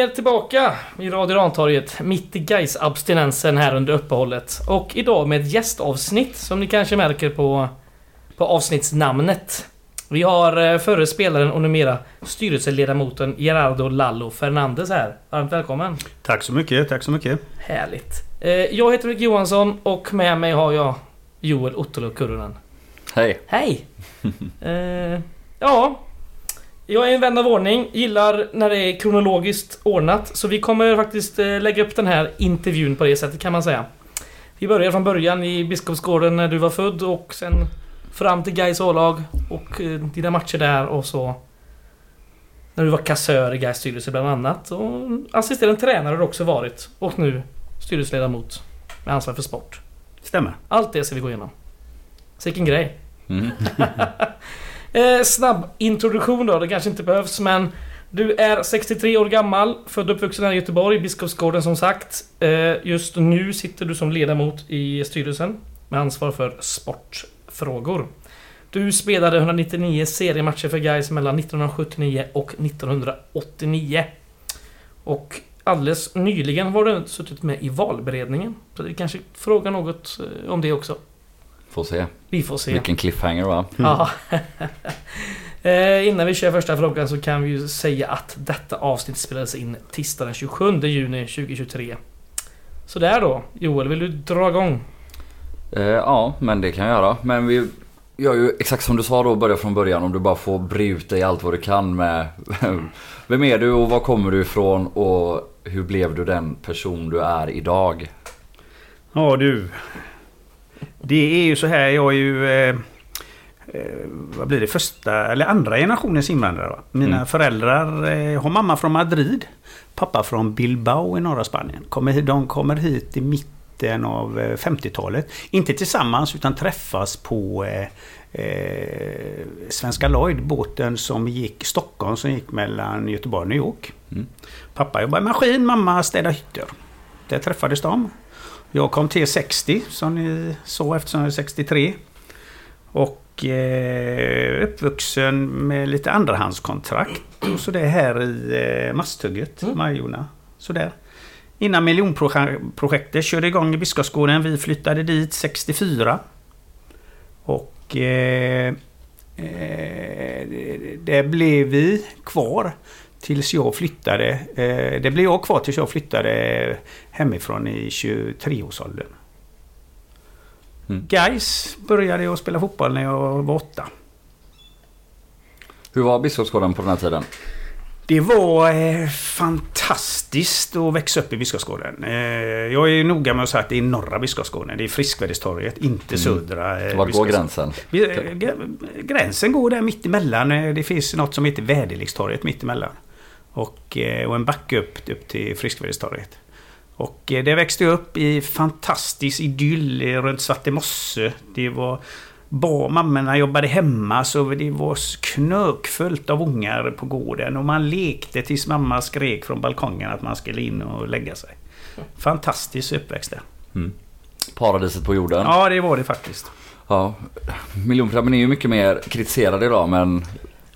Vi är tillbaka i Radio Rantorget mitt i gais abstinensen här under uppehållet. Och idag med ett gästavsnitt som ni kanske märker på, på avsnittsnamnet. Vi har eh, förre spelaren och numera styrelseledamoten Gerardo Lallo Fernandes här. Varmt välkommen! Tack så mycket, tack så mycket. Härligt! Eh, Jag heter Rick Johansson och med mig har jag Joel Ottolo Kurunen. Hej! Hej! eh, ja, jag är en vän av ordning, gillar när det är kronologiskt ordnat. Så vi kommer faktiskt eh, lägga upp den här intervjun på det sättet kan man säga. Vi börjar från början i Biskopsgården när du var född och sen fram till Gais A-lag och eh, dina matcher där och så när du var kassör i Gais styrelse bland annat. Och assisterande tränare har du också varit. Och nu styrelseledamot med ansvar för sport. Stämmer. Allt det ska vi gå igenom. Så vilken grej. Mm. Eh, snabb introduktion då, det kanske inte behövs men Du är 63 år gammal, född och uppvuxen här i Göteborg, Biskopsgården som sagt. Eh, just nu sitter du som ledamot i styrelsen med ansvar för sportfrågor. Du spelade 199 seriematcher för Gais mellan 1979 och 1989. Och alldeles nyligen har du suttit med i valberedningen. Så vi kanske frågar något eh, om det också. Får se. Vi får se. Vilken cliffhanger va? Ja. Eh, Innan vi kör första frågan så kan vi ju säga att detta avsnitt spelades in tisdag den 27 juni 2023. Så där då. Joel, vill du dra igång? Eh, ja, men det kan jag göra. Men vi gör ju exakt som du sa då, börja från början. Om du bara får bre ut dig allt vad du kan med Vem är du och var kommer du ifrån och hur blev du den person du är idag? Ja du. Det är ju så här, jag är ju... Eh, eh, vad blir det? Första eller andra generationens invandrare. Va? Mina Mm. föräldrar eh, har mamma från Madrid. Pappa från Bilbao i norra Spanien. Kommer, de kommer hit i mitten av eh, 50-talet. Inte tillsammans utan träffas på eh, eh, Svenska Lloyd. Båten som gick Stockholm som gick mellan Göteborg och New York. Mm. Pappa jobbade i maskin, mamma städade hytter. Där träffades de. Jag kom till 60 som ni såg eftersom jag är 63. Och eh, uppvuxen med lite andrahandskontrakt. Och så det här i eh, Masthugget, Mm. Majorna. Sådär. Innan miljonprojektet körde igång i Biskopsgården. Vi flyttade dit 64. Och eh, eh, där blev vi kvar tills jag flyttade. Eh, det blev jag kvar tills jag flyttade hemifrån i 23-årsåldern. Mm. Guys började jag spela fotboll när jag var åtta. Hur var Biskopsgården på den här tiden? Det var eh, fantastiskt att växa upp i Biskopsgården. Eh, jag är noga med att säga att det är norra Biskopsgården. Det är Friskvärdestorget, inte södra. Eh, Var går gränsen? Eh, gr- Gränsen går där mittemellan. Eh, Det finns något som heter Väderlekstorget mittemellan. Och, eh, och en backe upp, upp till Friskvärdestorget. Och eh, det växte upp i fantastisk idyll runt Svartemosse. Det var... Bar, mammorna jobbade hemma så det var knökfullt av ungar på gården. Och man lekte tills mamma skrek från balkongen att man skulle in och lägga sig. Fantastisk uppväxt där. Mm. Paradiset på jorden? Ja, det var det faktiskt. Ja, miljonprogrammen är ju mycket mer kritiserade idag men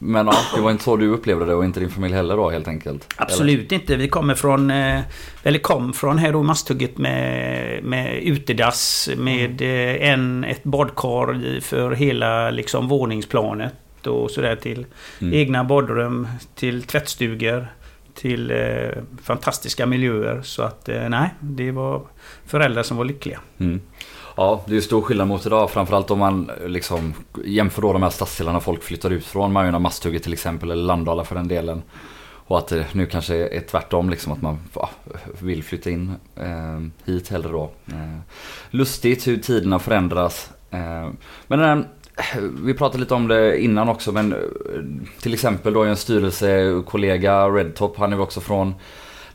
Men ja, det var inte så du upplevde det och inte din familj heller då helt enkelt? Absolut inte. Vi kommer från, eh, eller kom från här då Masthugget med, med utedass med eh, en, ett badkar för hela liksom våningsplanet och sådär till Mm. egna badrum, till tvättstugor, till eh, fantastiska miljöer. Så att eh, nej, det var föräldrar som var lyckliga. Mm. Ja, det är ju stor skillnad mot idag. Framförallt om man eh, liksom jämför då de här stadsdelarna folk flyttar ut från. Majorna, Masthugget till exempel, eller Landala för den delen. Och att det nu kanske är tvärtom, liksom att man ja, vill flytta in eh, hit hellre då. Eh, lustigt hur tiderna förändras. Eh, men den, vi pratade lite om det innan också, men eh, till exempel då en styrelsekollega, Redtop, han är ju också från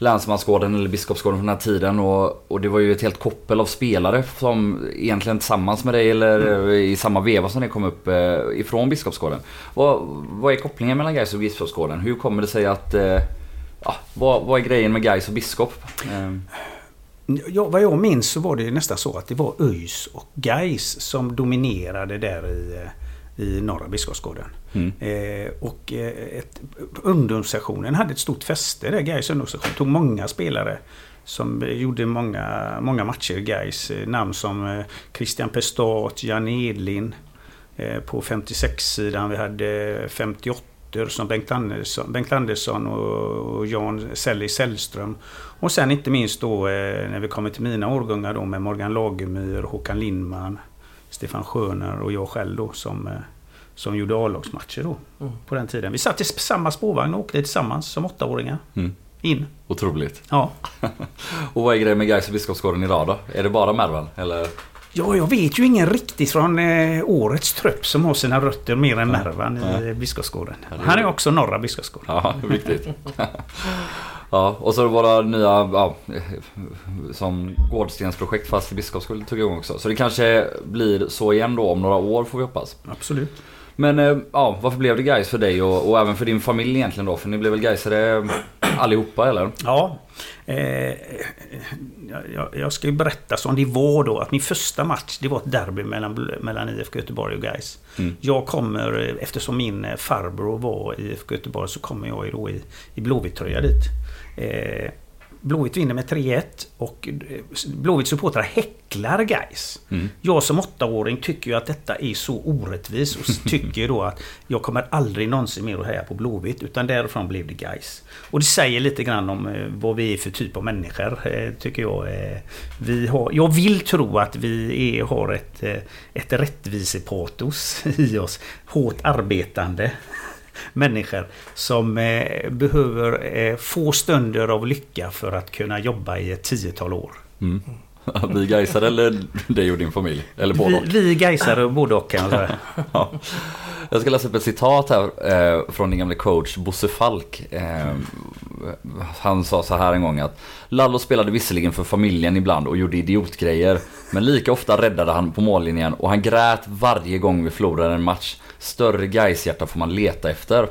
Länsmansgården eller Biskopsgården från den här tiden och, och det var ju ett helt koppel av spelare som egentligen tillsammans med dig eller eh, i samma veva som ni kom upp eh, ifrån Biskopsgården. Vad, vad är kopplingen mellan Gais och Biskopsgården? Hur kommer det sig att... Eh, ja, vad, vad är grejen med Gais och Biskop? Eh, Ja, vad jag minns så var det nästan så att det var ÖIS och Gais som dominerade där i, i norra Biskopsgården. Mm. Eh, och eh, ett, ungdomssessionen hade ett stort fäste där, Gais ungdomssession. Tog många spelare som gjorde många, många matcher i Gais. Namn som eh, Christian Pestat, Jan Edlin. Eh, på 56-sidan vi hade 58 som Bengt Andersson, Bengt Andersson och, Jan Selli Sällström. Och sen inte minst då eh, när vi kommer till mina årgångar då med Morgan Lagemyr, Håkan Lindman, Stefan Schöner och jag själv då som, eh, som gjorde A-lagsmatcher då Mm. på den tiden. Vi satt i samma spårvagn och åkte tillsammans som åttaåringar. Mm. In. Otroligt. Ja. Och vad är grejen med Gais och Biskopsgården idag då? Är det bara Mervan? Eller? ja, jag vet ju ingen riktigt från eh, årets trupp som har sina rötter mer än Mervan i Nej. eh, Biskopsgården. Ja, är- Han är också norra Biskopsgården. Ja, viktigt. ja, och så våra nya, ja, som gårdstensprojekt fast i Biskopsgården tog igång också. Så det kanske blir så igen då om några år får vi hoppas. Absolut. Men eh, ja, varför blev det guys för dig och, och även för din familj egentligen då? För ni blev väl Gaisare allihopa eller? Ja. Eh, jag, jag ska ju berätta som det var då att min första match det var ett derby mellan, mellan IFK Göteborg och Gais. Mm. Jag kommer, eh, eftersom min eh, farbror var i IFK Göteborg så kommer jag då i, i Blåvitt-tröja dit. Eh, Blåvitt vinner med 3-1 och eh, Blåvitts supportrar häcklar Gais. Mm. Jag som åttaåring tycker ju att detta är så orättvist och tycker då att jag kommer aldrig någonsin mer att heja på Blåvitt utan därifrån blev det Gais. Och det säger lite grann om eh, vad vi är för typ av människor eh, tycker jag. Vi har, jag vill tro att vi är, har ett, ett rättvisepatos i oss. Hårt arbetande människor som eh, behöver eh, få stunder av lycka för att kunna jobba i ett tiotal år. Mm. Vi Gaisare eller dig och din familj? Eller både Vi, och? vi Gaisare både och kan jag säga. Ja. Jag ska läsa upp ett citat här eh, från din gamla coach Bosse Falk. Eh, han sa så här en gång att Lallo spelade visserligen för familjen ibland och gjorde idiotgrejer. Men lika ofta räddade han på mållinjen och han grät varje gång vi förlorade en match. Större Gais-hjärta får man leta efter.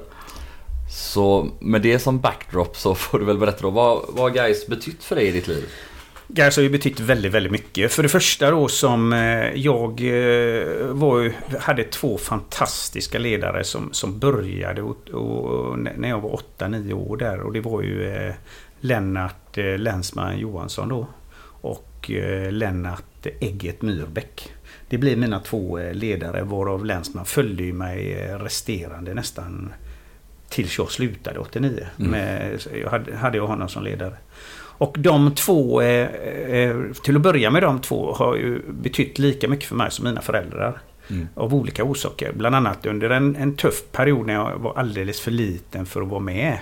Så med det som backdrop så får du väl berätta då. Vad, vad har Gais betytt för dig i ditt liv? Gais har ju betytt väldigt, väldigt mycket. För det första då som eh, jag eh, var, ju- hade två fantastiska ledare som, som började och, och, när jag var 8-9 år där. Och det var ju eh, Lennart Länsman Johansson då. Och Lennart Ägget Myrbäck. Det blir mina två eh, ledare varav Länsman följde mig eh, resterande nästan tills jag slutade 89. Mm. Med, jag hade, hade jag honom som ledare. Och de två, eh, till att börja med de två, har ju betytt lika mycket för mig som mina föräldrar. Mm. Av olika orsaker. Bland annat under en, en tuff period när jag var alldeles för liten för att vara med.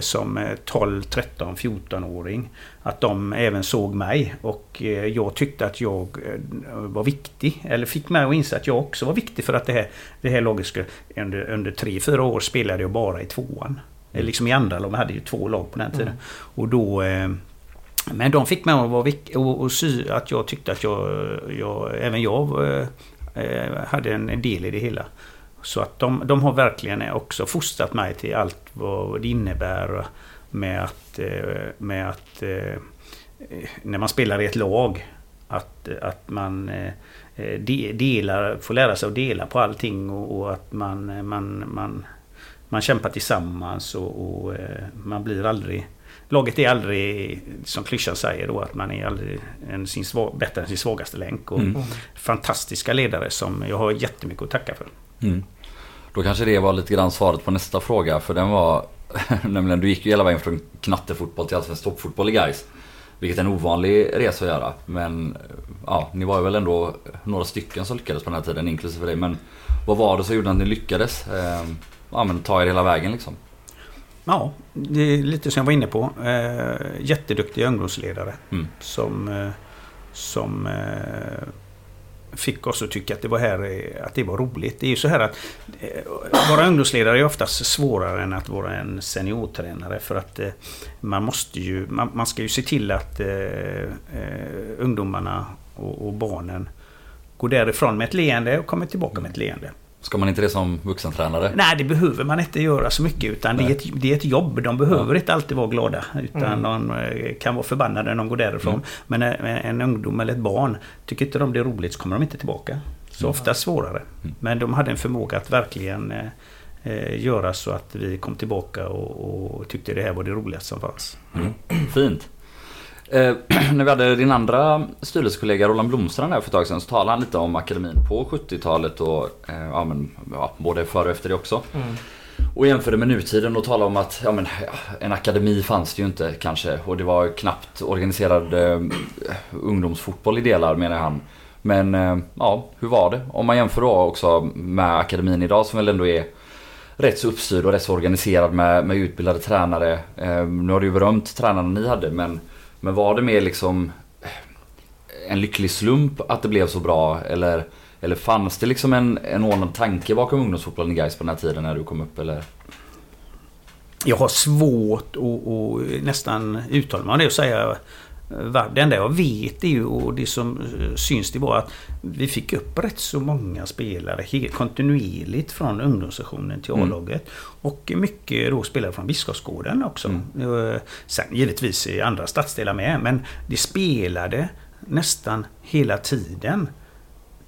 Som eh, 12, 13, 14-åring. Att de även såg mig och eh, jag tyckte att jag eh, var viktig. Eller fick mig att inse att jag också var viktig för att det här, det här laget skulle... Under, under 3-4 år spelade jag bara i tvåan. Eh, Liksom i andra lag, vi hade ju två lag på den tiden. Mm. Och då... Men de fick mig att vara vik- och, och sy att jag tyckte att jag, jag även jag hade en del i det hela. Så att de, de har verkligen också fostrat mig till allt vad det innebär med att, eh, med att eh, när man spelar i ett lag att, att man eh, de- delar, får lära sig att dela på allting och, och att man, man, man, man kämpar tillsammans och, och man blir aldrig Laget är aldrig, som klyschan säger då, att man är aldrig en sin svag, bättre än sin svagaste länk. Och Mm. Fantastiska ledare som jag har jättemycket att tacka för. Mm. Då kanske det var lite grann svaret på nästa fråga. För den var nämligen du gick ju hela vägen från knattefotboll till allsvensk toppfotboll i Gais. Vilket är en ovanlig resa att göra. Men ja, ni var ju väl ändå några stycken som lyckades på den här tiden, inklusive dig. Men vad var det som gjorde att ni lyckades? Eh, ja, men ta er hela vägen liksom. Ja, det är lite som jag var inne på. Eh, jätteduktiga ungdomsledare. Mm. Som, eh, som eh, fick oss att tycka att det var, här, eh, att det var roligt. Det är ju så här att eh, våra vara ungdomsledare är oftast svårare än att vara en seniortränare. För att eh, man måste ju, man, man ska ju se till att eh, ungdomarna och, och barnen går därifrån med ett leende och kommer tillbaka med ett leende. Ska man inte det som vuxentränare? Nej, det behöver man inte göra så mycket utan det är, ett, det är ett jobb. De behöver Ja. inte alltid vara glada. Utan Mm. de eh, kan vara förbannade när de går därifrån. Mm. Men en, en ungdom eller ett barn, tycker inte de det är roligt så kommer de inte tillbaka. Så ofta svårare. Mm. Men de hade en förmåga att verkligen eh, eh, göra så att vi kom tillbaka och, och tyckte det här var det roligaste som fanns. Fint. Eh, när vi hade din andra styrelsekollega Roland Blomstrand här för ett tag sedan så talade han lite om akademin på 70-talet och eh, ja, men, ja, både före och efter det också. Mm. Och jämförde med nutiden och talade om att ja, men, en akademi fanns det ju inte kanske och det var knappt organiserad eh, ungdomsfotboll i delar menar han. Men eh, ja, hur var det? Om man jämför då också med akademin idag som väl ändå är rätt så uppstyrd och rätt så organiserad med, med utbildade tränare. Eh, nu har du ju berömt tränarna ni hade men, men var det mer liksom eh, en lycklig slump att det blev så bra eller, eller fanns det liksom en, en ordnad tanke bakom ungdomsfotbollen i Gais på den här tiden när du kom upp eller? Jag har svårt att, att nästan uttala mig om det och säga det enda jag vet är ju, och det som eh, syns det var att vi fick upp rätt så många spelare helt kontinuerligt från ungdomssektionen till Mm. A-laget. Och mycket då spelare från Biskopsgården också. Eh, Sen givetvis i andra stadsdelar med. Men det spelade nästan hela tiden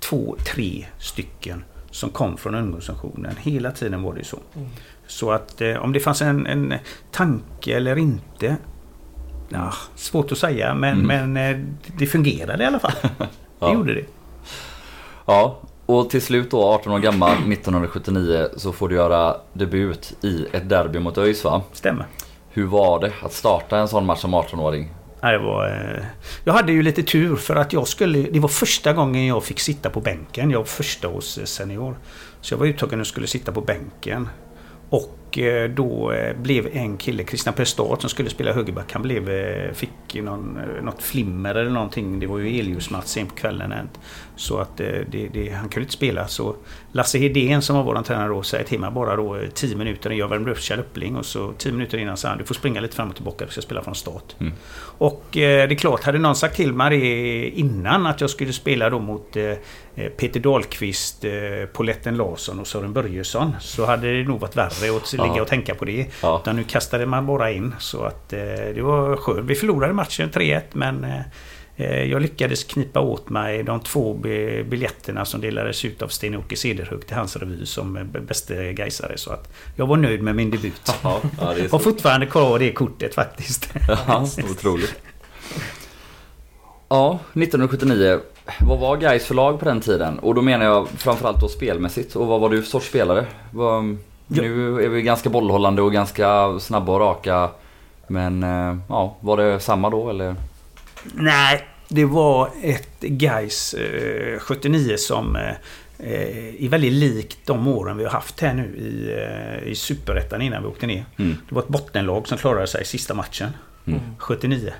två, tre stycken som kom från ungdomssektionen. Hela tiden var det så. Mm. Så att eh, om det fanns en, en tanke eller inte. Ja, svårt att säga men, Mm. men eh, det fungerade i alla fall. Det Ja. gjorde det. Ja, och till slut då 18 år gammal 1979 så får du göra debut i ett derby mot ÖIS va? Stämmer. Hur var det att starta en sån match som 18-åring? Ja, det var, eh, jag hade ju lite tur för att jag skulle... Det var första gången jag fick sitta på bänken. Jag var första eh, senior. Så jag var uttagen och skulle sitta på bänken. Och Eh, då eh, blev en kille, Christian Prestad, som skulle spela högerback. Han blev, eh, fick någon, något flimmer eller någonting. Det var ju elljusmatch sent på kvällen. Så att eh, det, det, han kunde inte spela. Så Lasse Hedén som var vår tränare då säger till mig bara då eh, 10 minuter. Jag värmde upp Kjell Uppling och så 10 minuter innan sa han du får springa lite fram och tillbaka. Du ska spela från start. Mm. Och eh, det är klart, hade någon sagt till mig det innan att jag skulle spela då mot eh, eh, Peter Dahlqvist, eh, Poletten Larsson och Sören Börjesson så hade det nog varit värre att ligga och tänka på det. Ja. Utan nu kastade man bara in så att eh, det var skönt. Vi förlorade matchen 3-1 men eh, eh, jag lyckades knipa åt mig de två bi- biljetterna som delades ut av Sten-Åke Cederhug till hans revy som eh, bäste Gaisare Så att jag var nöjd med min debut. Ja, ja det är Har fortfarande kvar det kortet faktiskt. Ja, otroligt. Ja, 1979. Vad var Gais för lag på den tiden? Och då menar jag framförallt då spelmässigt. Och vad var du för sorts spelare? Nu är vi ganska bollhållande och ganska snabba och raka. Men eh, ja, var det samma då eller? Nej, det var ett Gais eh, 79 som eh, eh, är väldigt likt de åren vi har haft här nu i, eh, i Superettan innan vi åkte ner. Mm. Det var ett bottenlag som klarade sig i sista matchen. Mm. 79.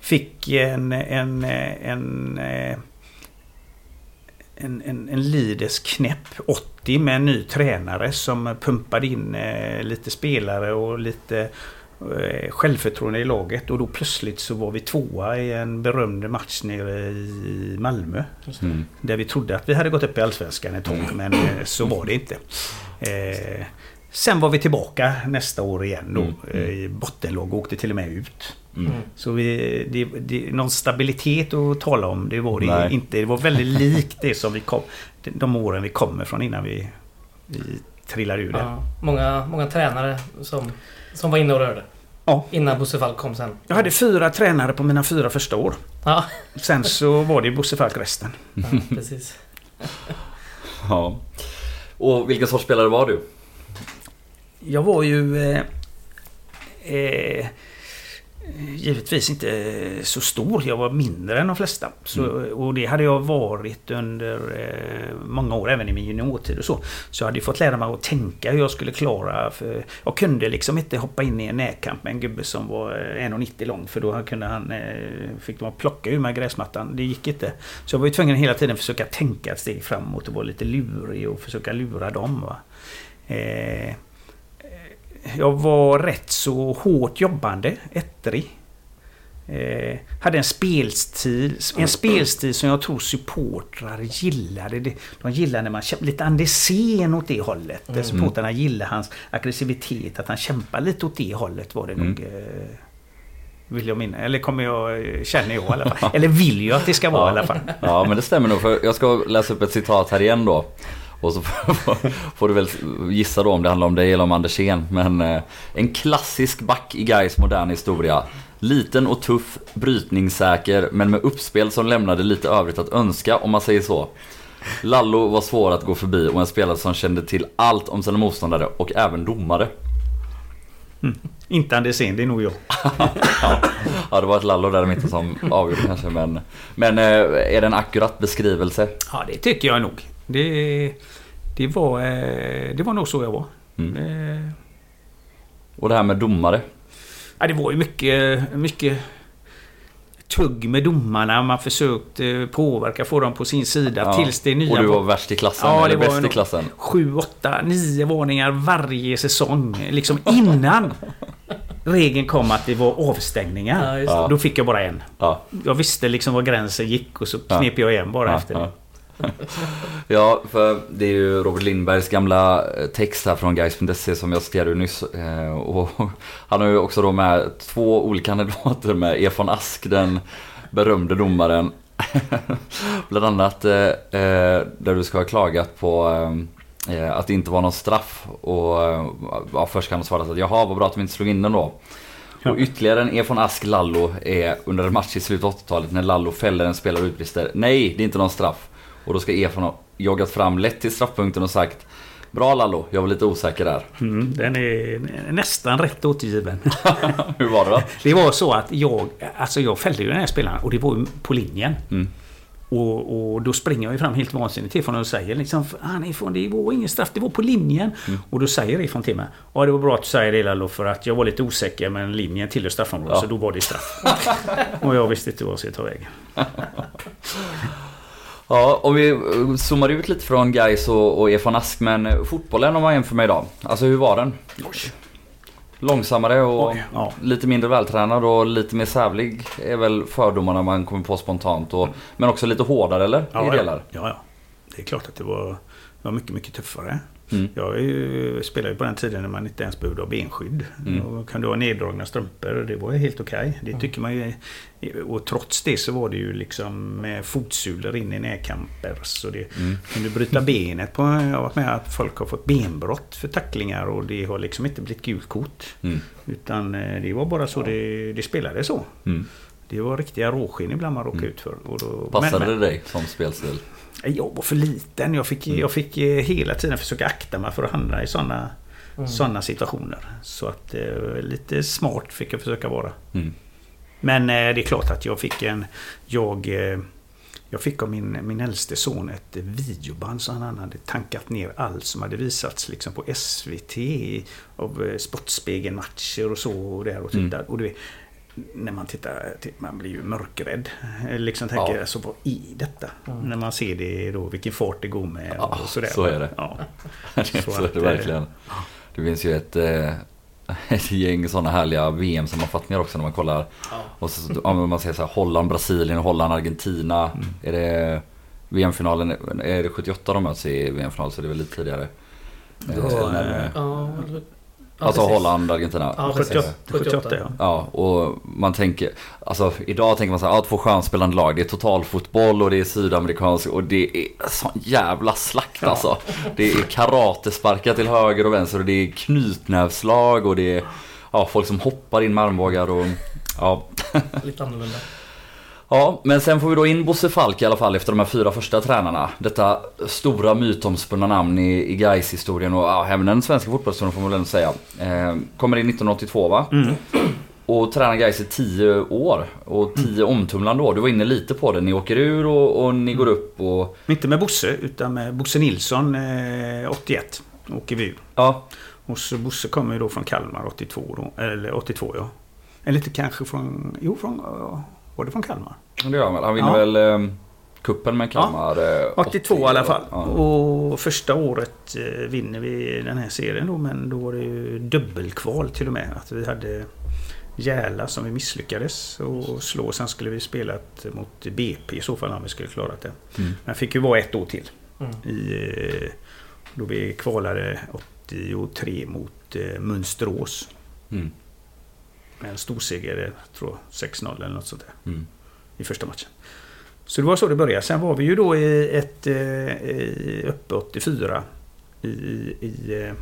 Fick en, en, eh, en, eh, en, en, en Lides knäpp 80 med en ny tränare som pumpade in eh, lite spelare och lite eh, självförtroende i laget. Och då plötsligt så var vi tvåa i en berömd match nere i Malmö. Mm. Där vi trodde att vi hade gått upp i Allsvenskan ett tag men eh, så var det inte. Eh, sen var vi tillbaka nästa år igen då Mm. eh, i bottenlag och åkte till och med ut. Mm. Mm. Så vi, det, det, någon stabilitet att tala om det var det Nej. inte. Det var väldigt likt det som vi kom, de åren vi kommer från innan vi, vi trillade ur det. Ja, många, många tränare som, som var inne och rörde. Ja. Innan Bosse Falk kom sen. Jag hade fyra tränare på mina fyra första år. Ja, Sen så var det Bosse Falk resten. ja precis. Ja. Och vilken sorts spelare var du? Jag var ju eh, eh, givetvis inte så stor. Jag var mindre än de flesta. Så, Och det hade jag varit under eh, många år, även i min juniortid och så. Så jag hade fått lära mig att tänka hur jag skulle klara. För jag kunde liksom inte hoppa in i en närkamp med en gubbe som var eh, 1,90 lång. För då kunde han, eh, fick man plocka ur mig gräsmattan. Det gick inte. Så jag var ju tvungen hela tiden försöka tänka ett steg framåt och vara lite lurig och försöka lura dem. Va? Eh, jag var rätt så hårt jobbande, ettrig. Eh, hade en spelstil, en spelstil som jag tror supportrar gillade. De gillade när man kämpade, lite Andersén åt det hållet. Mm. Supportrarna gillade hans aggressivitet, att han kämpade lite åt det hållet var det Mm. nog. Eh, Vill jag minna. Eller kommer jag, känner jag i alla fall. Eller vill jag att det ska vara Ja. i alla fall. Ja men det stämmer nog för jag ska läsa upp ett citat här igen då. Och så får du väl gissa då om det handlar om dig eller om Andersén. Men eh, en klassisk back i Gais moderna historia. Liten och tuff, brytningssäker men med uppspel som lämnade lite övrigt att önska om man säger så. Lallo var svår att gå förbi och en spelare som kände till allt om sina motståndare och även domare. Inte Andersén, det är nog jag. Ja det var ett Lallo där i mitten som avgjorde kanske men Men eh, är det en akkurat beskrivelse? Ja, det tycker jag nog. Det, det, var, eh, det var nog så jag var. Mm. Eh, Och det här med domare? Ja, det var ju mycket, mycket tugg med domarna. Man försökte påverka, få dem på sin sida Ja. tills det nya Och du var värst i klassen, Ja, det eller var bäst i klassen? sju, åtta, nio varningar varje säsong. Liksom innan regeln kom att det var avstängningar. Ja, just det. Ja. Då fick jag bara en. Ja. Jag visste liksom var gränsen gick och så Ja. knep jag igen bara Ja, efter det. ja. För det är ju Robert Lindbergs gamla eh, text här från Gais.se som jag citerade nyss. Eh, Och han har ju också då med två olika kandidater med Efon Ask, den berömde domaren. Bland annat eh, där du ska ha klagat på att det inte var någon straff. Och ja, först kan han svara att jaha vad bra att de inte slog in den då. Ja. Och ytterligare en Efon Ask Lallo är under en match i slutet av 80-talet när Lallo fäller en spelare och utbrister Nej, det är inte någon straff. Och då ska Efon ha joggat fram lätt till straffpunkten och sagt Bra Lallo, jag var lite osäker där. Mm, den är nästan rätt återgiven. Hur var det då? Det var så att jag, alltså jag fällde ju den här spelaren och det var ju på linjen. Mm. Och, och då springer jag ju fram helt vansinnigt till honom och säger liksom Han ifrån det var ingen straff, det var på linjen. Mm. Och då säger Ifrån till mig Ja det var bra att du säger det Lalo för att jag var lite osäker men linjen tillhör straffområdet Ja. så då var det straff. och jag visste inte vad jag skulle ta vägen. Ja, om vi eh, zoomar ut lite från Gais och, och Efon Ask, men eh, fotbollen om man jämför med idag. Alltså hur var den? Långsammare och Oj, ja. lite mindre vältränad och lite mer sävlig är väl fördomarna man kommer på spontant. Och, men också lite hårdare eller? I Ja, delar? ja, ja. Det är klart att det var, det var mycket, mycket tuffare. Mm. Jag ju, spelade ju på den tiden när man inte ens behövde ha benskydd. Mm. Och kan du ha neddragna strumpor, det var ju helt okej. Det tycker man ju. Och trots det så var det ju liksom med fotsulor in i närkamper. Så det Mm. kunde bryta benet på... Jag har varit med att folk har fått benbrott för tacklingar och det har liksom inte blivit gult kort. Mm. Utan eh, det var bara så det, det spelade så. Mm. Det var riktiga råskinn ibland man råkade ut för. Och då, Passade men- men- det dig som spelstil? Jag var för liten. Jag fick, jag fick eh, hela tiden försöka akta mig för att hamna i sådana Mm. såna situationer. Så att eh, lite smart fick jag försöka vara. Mm. Men eh, det är klart att jag fick en... Jag, eh, jag fick av min, min äldste son ett videoband så han hade tankat ner allt som hade visats liksom på SVT av eh, Sportspegeln-matcher och så och där och Mm. Och du vet, när man tittar, man blir ju mörkrädd. Eh, Liksom tänker, Ja. alltså vad är detta? Mm. När man ser det då, vilken fart det går med Ja, och sådär. så är det. Ja. så Så är det eh, verkligen. Det finns ju ett, eh, ett gäng sådana härliga VM-sammanfattningar också när man kollar. Ja. Och så, om man säger så här, Holland, Brasilien, Holland, Argentina. Mm. Är det VM-finalen, är det 78 de möts i VM-final så det är väl lite tidigare. Eh, eh, Ja, ja, alltså precis. Holland, Argentina. Ja, precis. 78, 78 ja. Ja, och man tänker, alltså idag tänker man så här, ja, två skönspelande lag, det är totalfotboll och det är sydamerikansk och det är sån jävla slakt Ja. alltså. Det är karatesparkar till höger och vänster och det är knytnävslag och det är ja, folk som hoppar in med armbågar och ja. Lite annorlunda. Ja, men sen får vi då in Bosse Falk i alla fall efter de här fyra första tränarna. Detta stora mytomspunna namn i, i Gais historien och ja, även den svenska fotbollshistorien får man väl ändå säga. Eh, kommer in 1982 va? Mm. Och tränar Gais i 10 år och 10 omtumlande år. Du var inne lite på det. Ni åker ur och, och ni går upp och... Inte med Bosse, utan med Bosse Nilsson eh, 81. Åker vi ur. Ja, Och så Bosse kommer ju då från Kalmar 82 då. Eller 82 ja. Eller inte kanske från... Jo, från... ja, Det från Kalmar? det gör han väl. Han vinner Ja. väl eh, kuppen med Kalmar. eh, 82 i alla fall. Ja. Och första året eh, vinner vi den här serien då. Men då var det ju dubbelkval till och med. Att vi hade Järla som vi misslyckades och slå. Sen skulle vi spela ett mot BP i så fall om vi skulle klarat det. Mm. Men fick ju vara ett år till. Mm. I, eh, då vi kvalade 83 mot eh, Mönsterås. Mm. Med en stor seger, tror 6-0 eller något sånt där. Mm. I första matchen. Så det var så det började. Sen var vi ju då i ett eh, i- uppe 84 i, i eh,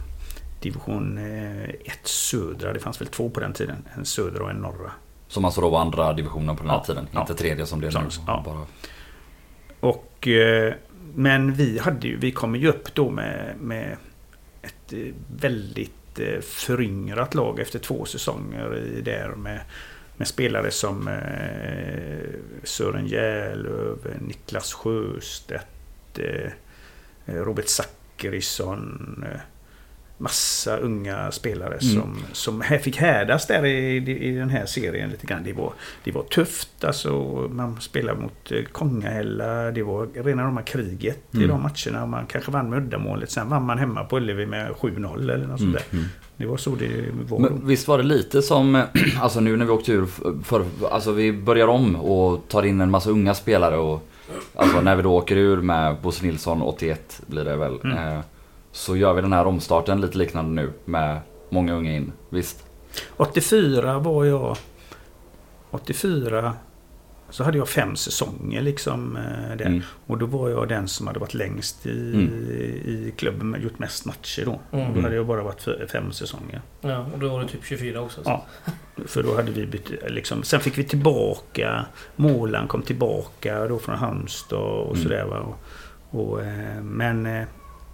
division 1 södra. Det fanns väl två på den tiden. En södra och en norra. Som alltså då var andra divisionen på den här Ja, tiden. ja. Inte tredje som det är nu. Ja. Bara. Och, eh, men vi, hade ju, vi kom ju upp då med, med ett eh, väldigt föryngrat lag efter två säsonger i där med, med spelare som eh, Sören Järlöv, Niklas Sjöstedt, eh, Robert Zachrisson. Eh, massa unga spelare Mm. som, som här fick härdas där i, i den här serien lite grann. Det var, det var tufft alltså. Man spelade mot eh, Kongahälla. Det var rena rama kriget i Mm. de matcherna. Man kanske vann med uddamålet. Sen vann man hemma på Ullevi med 7-0 eller något sånt Mm. där. Mm. Det var så det var. Men visst var det lite som, alltså nu när vi åkte ur, för, alltså vi börjar om och tar in en massa unga spelare och Alltså när vi då åker ur med Bosse Nilsson 81 blir det väl. Mm. Eh, så gör vi den här omstarten lite liknande nu med många unga in. Visst? 84 var jag... 84 så hade jag fem säsonger liksom eh, där. Mm. Och då var jag den som hade varit längst i, Mm. i klubben, gjort mest matcher då. Mm. Då hade jag bara varit fem säsonger. Ja, och då var det typ 24 också. så. Ja. För då hade vi bytt, liksom, sen fick vi tillbaka, Målan kom tillbaka då från Halmstad och Mm. sådär va. Och, och, eh, men eh,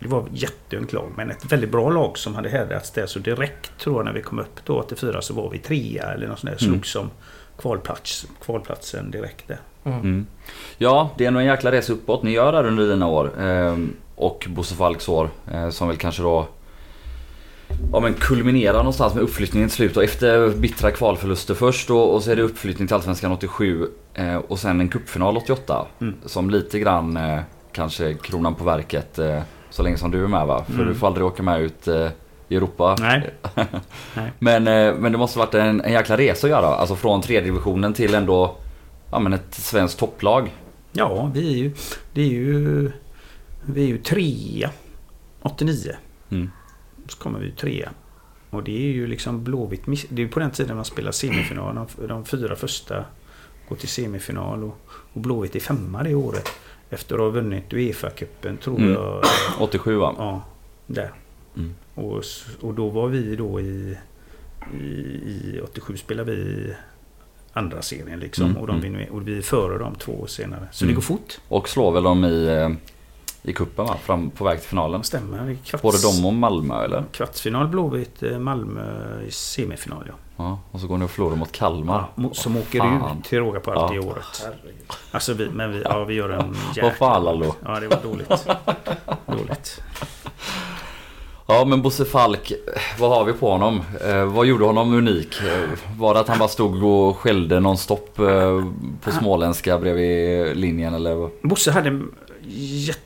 det var ett jätteungt lag, men ett väldigt bra lag som hade härdats där. Så direkt tror jag när vi kom upp då 84 så var vi trea eller något sånt där. Mm. Slogs som kvalplats, kvalplatsen direkt där. Mm. Mm. Ja, det är nog en jäkla resa uppåt ni gör där under dina år. Ehm, och Bosse Falks år. Eh, som väl kanske då Ja men kulminerar någonstans med uppflyttningen till slut och efter bittra kvalförluster först och, och så är det uppflyttning till Allsvenskan 87 eh, och sen en cupfinal 88. Mm. Som lite grann eh, kanske kronan på verket eh, så länge som du är med va? För Mm. du får aldrig åka med ut eh, i Europa. Nej. Nej. Men, eh, men det måste varit en, en jäkla resa att göra. Alltså från tredje divisionen till ändå ja, men ett svenskt topplag. Ja, vi är ju, det är ju, vi är ju trea 89. Mm. Så kommer vi trea. Och det är ju liksom Blåvitt. Det är på den tiden man spelar semifinal. De, de fyra första går till semifinal. Och, och Blåvitt är femma det året. Efter att ha vunnit Uefa-cupen tror Mm. jag. 87 va? Ja, där. Mm. Och, och då var vi då i, i, i 87 spelade vi andra serien liksom. Mm, Och, de mm. och vi är före dem två år senare. Så Mm. det går fort. Och slår väl dem i, eh, i kuppen va? Fram, på väg till finalen. Stämmer. Kvarts, Både de och Malmö eller? Kvartsfinal Blåvitt, eh, Malmö i semifinal ja. Ja, och så går ni och förlorar mot Kalmar. ja som åker fan. ut till råga på allt Ja. i året. Herregud. Alltså vi, men vi, ja, vi gör en Vad fan Lallo? Ja det var dåligt. dåligt. Ja men Bosse Falk, vad har vi på honom? Eh, vad gjorde honom unik? Eh, var det att han bara stod och skällde nonstop eh, på småländska bredvid linjen eller? Bosse hade en jätte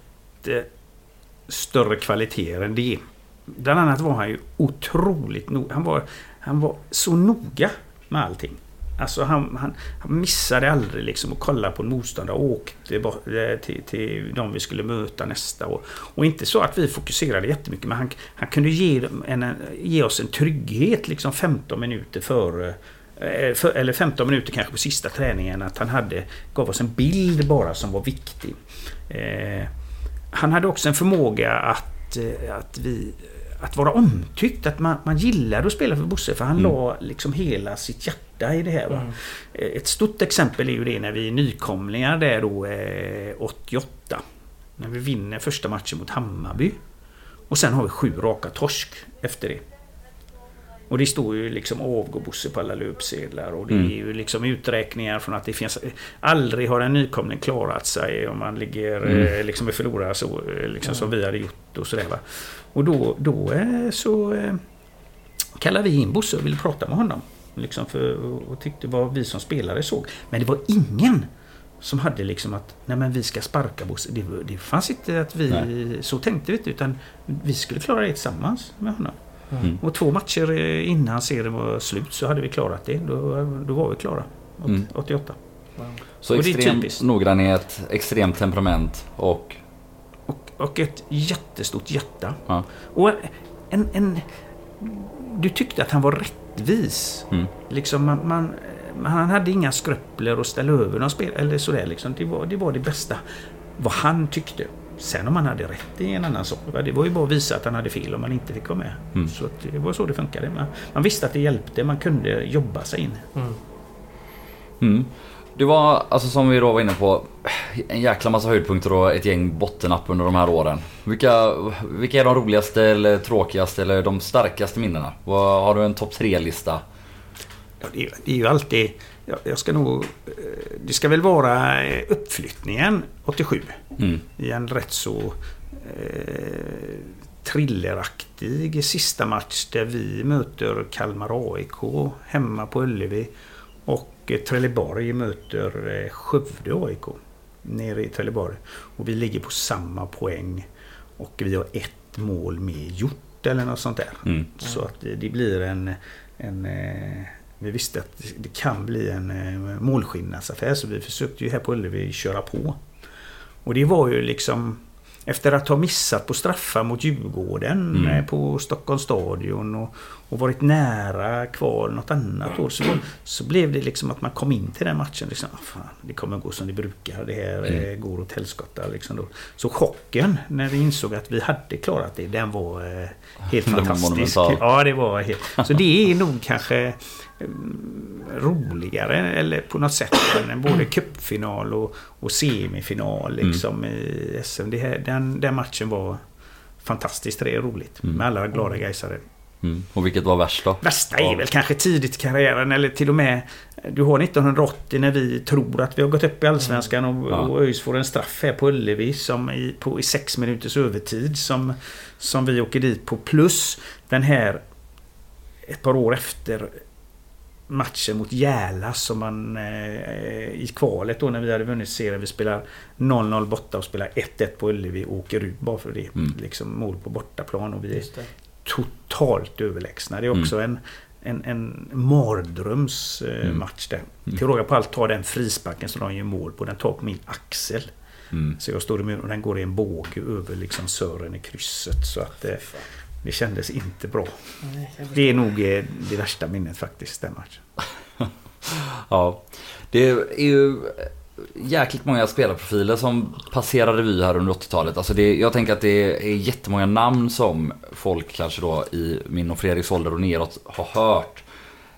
större kvaliteter än det. Bland annat var han ju otroligt noga. Han var, han var så noga med allting. Alltså han, han, han missade aldrig liksom att kolla på en motståndare och åkte eh, till, till de vi skulle möta nästa år. Och inte så att vi fokuserade jättemycket men han, han kunde ge, en, ge oss en trygghet liksom 15 minuter före eh, för, eller 15 minuter kanske på sista träningen att han hade, gav oss en bild bara som var viktig. Eh, han hade också en förmåga att, eh, att, vi, att vara omtyckt. Att man, man gillade att spela för Bosse för han Mm. la liksom hela sitt hjärta i det här. Mm. Eh, Ett stort exempel är ju det när vi är nykomlingar där då eh, 88. När vi vinner första matchen mot Hammarby. Och sen har vi sju raka torsk efter det. Och det står ju liksom avgå Bosse på alla löpsedlar och det Mm. är ju liksom uträkningar från att det finns... Aldrig har en nykomling klarat sig om man ligger Mm. eh, liksom och förlorar så eh, liksom som vi hade gjort och sådär va. Och då, då eh, så kallade vi in Bosse och ville prata med honom. Liksom för, och, tyckte vad vi som spelare såg. Men det var ingen som hade liksom att nej men vi ska sparka Bosse. Det, det fanns inte att vi... Nej. Så tänkte vi inte utan vi skulle klara det tillsammans med honom. Mm. Och två matcher eh, innan serien var slut så hade vi klarat det. Då, då var vi klara. Åt- Mm. 88. Så Och extrem noggrannhet, extremt temperament och... Och, och ett jättestort hjärta. Ja. Och en, en... Du tyckte att han var rätt rättvis. Mm. Liksom man, man, han hade inga skrupler att ställa över någon spel eller sådär liksom. Det var, det var det bästa. Vad han tyckte. Sen om han hade rätt är en annan sak. Det var ju bara att visa att han hade fel om man inte fick vara med. Mm. Så att det var så det funkade. Man, man visste att det hjälpte. Man kunde jobba sig in. Mm. Mm. Det var, alltså som vi då var inne på, en jäkla massa höjdpunkter och ett gäng bottennapp under de här åren. Vilka, vilka är de roligaste eller tråkigaste eller de starkaste minnena? Har du en topp tre-lista? Ja, det, är, det är ju alltid... Jag, jag ska nog... eh, Det ska väl vara eh, uppflyttningen 87. Mm. i en rätt så eh, thrilleraktig sista match där vi möter Kalmar AIK hemma på Ullevi och eh, Trelleborg möter Skövde AIK nere i Trelleborg. Och vi ligger på samma poäng och vi har ett mål mer gjort eller något sånt där. Mm. Så att det, blir en... en vi visste att det- kan bli en eh, målskillnadsaffär så vi försökte ju här på Ullevi köra på. Och det var ju liksom efter att ha missat på straffar mot Djurgården Mm. eh, på Stockholms stadion och, och varit nära kvar något annat år så, så blev det liksom att man kom in till den matchen. Liksom, ah, fan, det kommer gå som det brukar. Det här Mm. eh, går åt helskotta. Liksom då. Så chocken när vi insåg att vi hade klarat det, den var eh, helt fantastisk. Ja, det var helt... Så det är nog kanske mm, roligare eller på något sätt än både cupfinal och, och semifinal Mm. liksom i SM. Det här, den, den matchen var fantastiskt det är roligt Mm. med alla glada gaisare. Mm. Och vilket var värst då? Värsta är väl kanske tidigt i karriären eller till och med Du har 1980 när vi tror att vi har gått upp i Allsvenskan och, Ja. och ÖIS får en straff här på Ullevi som i, på, i sex minuters övertid som, som vi åker dit på. Plus den här ett par år efter matchen mot Järla som man eh, i kvalet då när vi hade vunnit serien. Vi spelar 0-0 borta och spelar 1-1 på Ullevi och åker ut bara för det. Mm. Liksom mål på bortaplan och vi är totalt överlägsna. Det är också en, en, en mardrömsmatch Mm. match där. Mm. Till råga på allt tar den frisparken som de gör mål på. Den tar på min axel. Mm. Så jag står i muren och den går i en båge över liksom Sören i krysset. Så att eh, det kändes inte bra. Det är nog eh, det värsta minnet faktiskt, den matchen. Ja. Det är ju jäkligt många spelarprofiler som passerar revy här under 80-talet. Alltså det, jag tänker att det är jättemånga namn som folk kanske då i min och Fredriks ålder och neråt har hört.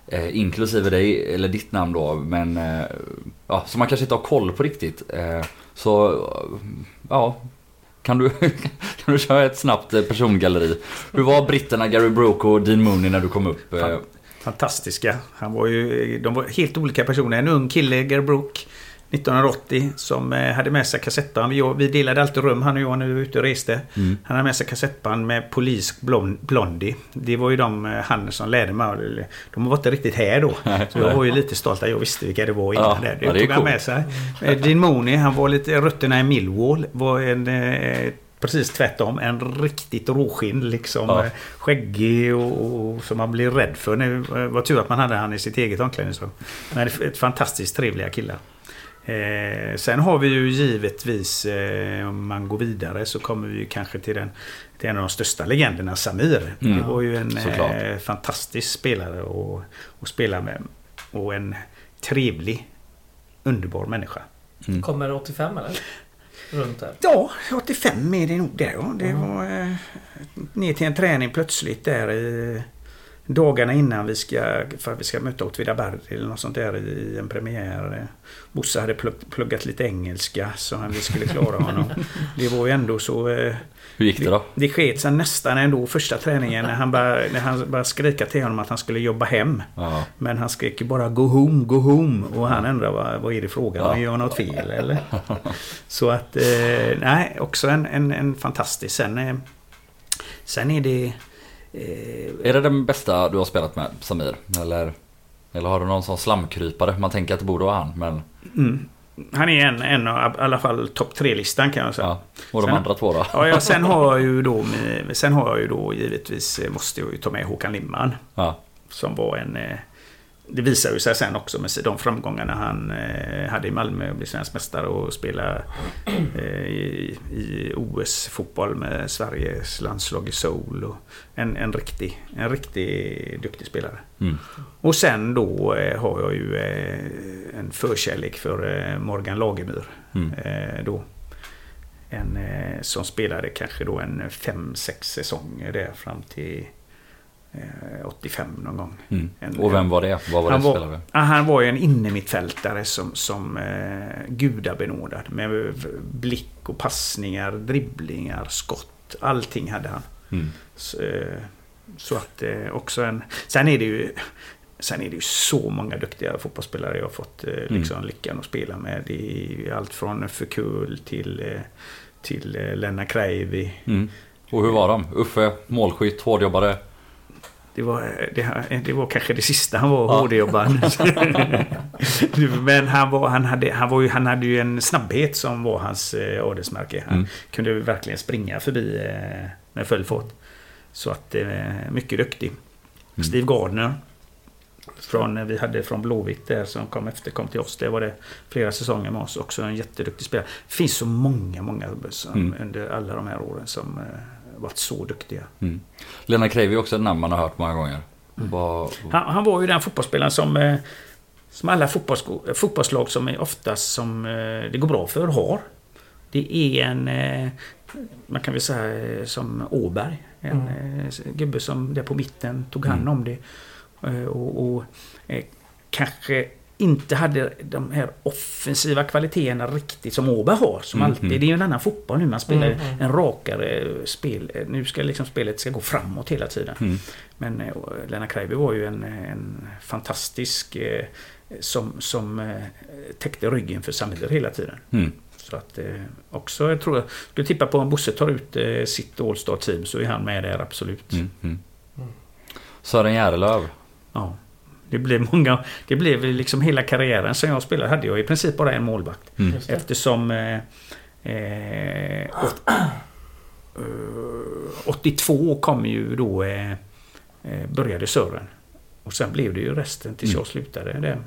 Eh, inklusive dig, eller ditt namn då, men eh, ja, som man kanske inte har koll på riktigt. Eh, så ja, kan du, kan du köra ett snabbt eh, persongalleri? Hur var britterna Gary Broke och Dean Mooney när du kom upp? Eh? Fantastiska. Han var ju, de var helt olika personer. En ung kille, Gary Gerbrook, 1980, som eh, hade med sig kassettband. Vi, delade alltid rum, han och jag, när vi var ute och reste. Mm. Han hade med sig kassettband med Blond- Blondie. Det var ju de, eh, han som lärde mig. De var inte riktigt här då. Så jag var ju lite stolt att jag visste vilka det var innan. Ja, det är tog han med sig. Eh, Dean Mooney, han var lite rötterna i Millwall. Var en... Precis tvärtom. En riktigt råskinn liksom. Ja. Skäggig och, och som man blir rädd för. Det var tur att man hade han i sitt eget omklädningsrum. Men ett fantastiskt trevliga killar. Eh, sen har vi ju givetvis, eh, om man går vidare så kommer vi ju kanske till, den, till en av de största legenderna, Samir. Mm. Det var ju en eh, fantastisk spelare att, att spela med. Och en trevlig, underbar människa. Mm. Kommer 85 eller? Runt där. Ja, 85 är det nog där ja. Det var eh, ner till en träning plötsligt där i dagarna innan vi ska, för vi ska möta Åtvidaberg eller något sånt där i en premiär. Bosse hade plugg, pluggat lite engelska så han, vi skulle klara honom. Det var ju ändå så... Eh, Hur gick det då? det sket sig nästan ändå första träningen när han, började, när han började skrika till honom att han skulle jobba hem. Ja. Men han skrek ju bara Go home, go home. Och han undrar vad, vad är det frågan om? Ja. Gör något fel eller? Så att, eh, nej, också en, en, en fantastisk. Sen, eh, sen är det... Eh, Är det den bästa du har spelat med, Samir? Eller, eller har du någon sån slamkrypare? Man tänker att det borde vara han, men mm, han är en, en av i alla fall topp tre-listan kan jag säga. ja. Och de Sen- andra två då? Ja, ja, sen har jag ju då, sen har jag ju då givetvis, eh, måste jag ju ta med Håkan Limman. Ja. Som var en eh, det visar ju sig sen också med de framgångarna han eh, hade i Malmö och blev svensk mästare och spela eh, i, i OS-fotboll med Sveriges landslag i Seoul. Och en, en, riktig, en riktig duktig spelare. Mm. Och sen då eh, har jag ju en förkärlek för Morgan Lagemyr. Mm. Då. En som spelade kanske då en 5-6 säsonger där fram till 85 någon gång. Mm. En- Och vem var det? Vad var det han, var, spelare? ja, han var ju en innermittfältare som, som eh, gudabenådad. Med blick och passningar, dribblingar, skott. Allting hade han. Mm. Så, eh, så att eh, också en... Sen är det ju... Sen är det ju så många duktiga fotbollsspelare jag har fått eh, liksom lyckan att spela med. Det är allt från Fekul till, eh, till eh, Lennart Kreivi. Mm. Och hur var de? Uffe, målskytt, hårdjobbare? Det var, det, det var kanske det sista han var, Ja. HD-jobbaren. Men han, var, han, hade, han, var ju, han hade ju en snabbhet som var hans eh, adelsmärke. Han Mm. kunde verkligen springa förbi eh, med full fart. Så att eh, mycket duktig. Mm. Steve Gardner. Från, vi hade från Blåvitt där som kom efter, kom till oss. Det var det flera säsonger med oss. Också en jätteduktig spelare. Det finns så många, många som, Mm. under alla de här åren som eh, varit så duktiga. Mm. Lena Kreivi är också ett namn man har hört många gånger. Vad- Han, han var ju den fotbollsspelaren som, eh, som alla fotbollssko- fotbollslag som är oftast som eh, det går bra för har. Det är en, eh, man kan väl säga som Åberg. En Mm. gubbe som där på mitten tog hand Mm. om det. Och och kanske inte hade de här offensiva kvaliteterna riktigt som Åberg har. Som Mm, alltid. mm. Det är ju en annan fotboll nu. Man spelar Mm, mm. en rakare spel. Nu ska liksom spelet ska gå framåt hela tiden. Mm. Men eh, Lennart Kreivi var ju en, en fantastisk eh, som, som eh, täckte ryggen för samhället hela tiden. Mm. Så att eh, också, jag tror jag skulle tippa på om Bosse tar ut eh, sitt All-Star team så är han med där absolut. Mm. Mm. Mm. Sören Järelöv. Ja. Det blev många, det blev liksom hela karriären som jag spelade hade jag i princip bara en målvakt. Mm. Det. Eftersom eh, eh, åt, eh, 82 kom ju då eh, eh, började Sören. Och sen blev det ju resten tills Mm. jag slutade där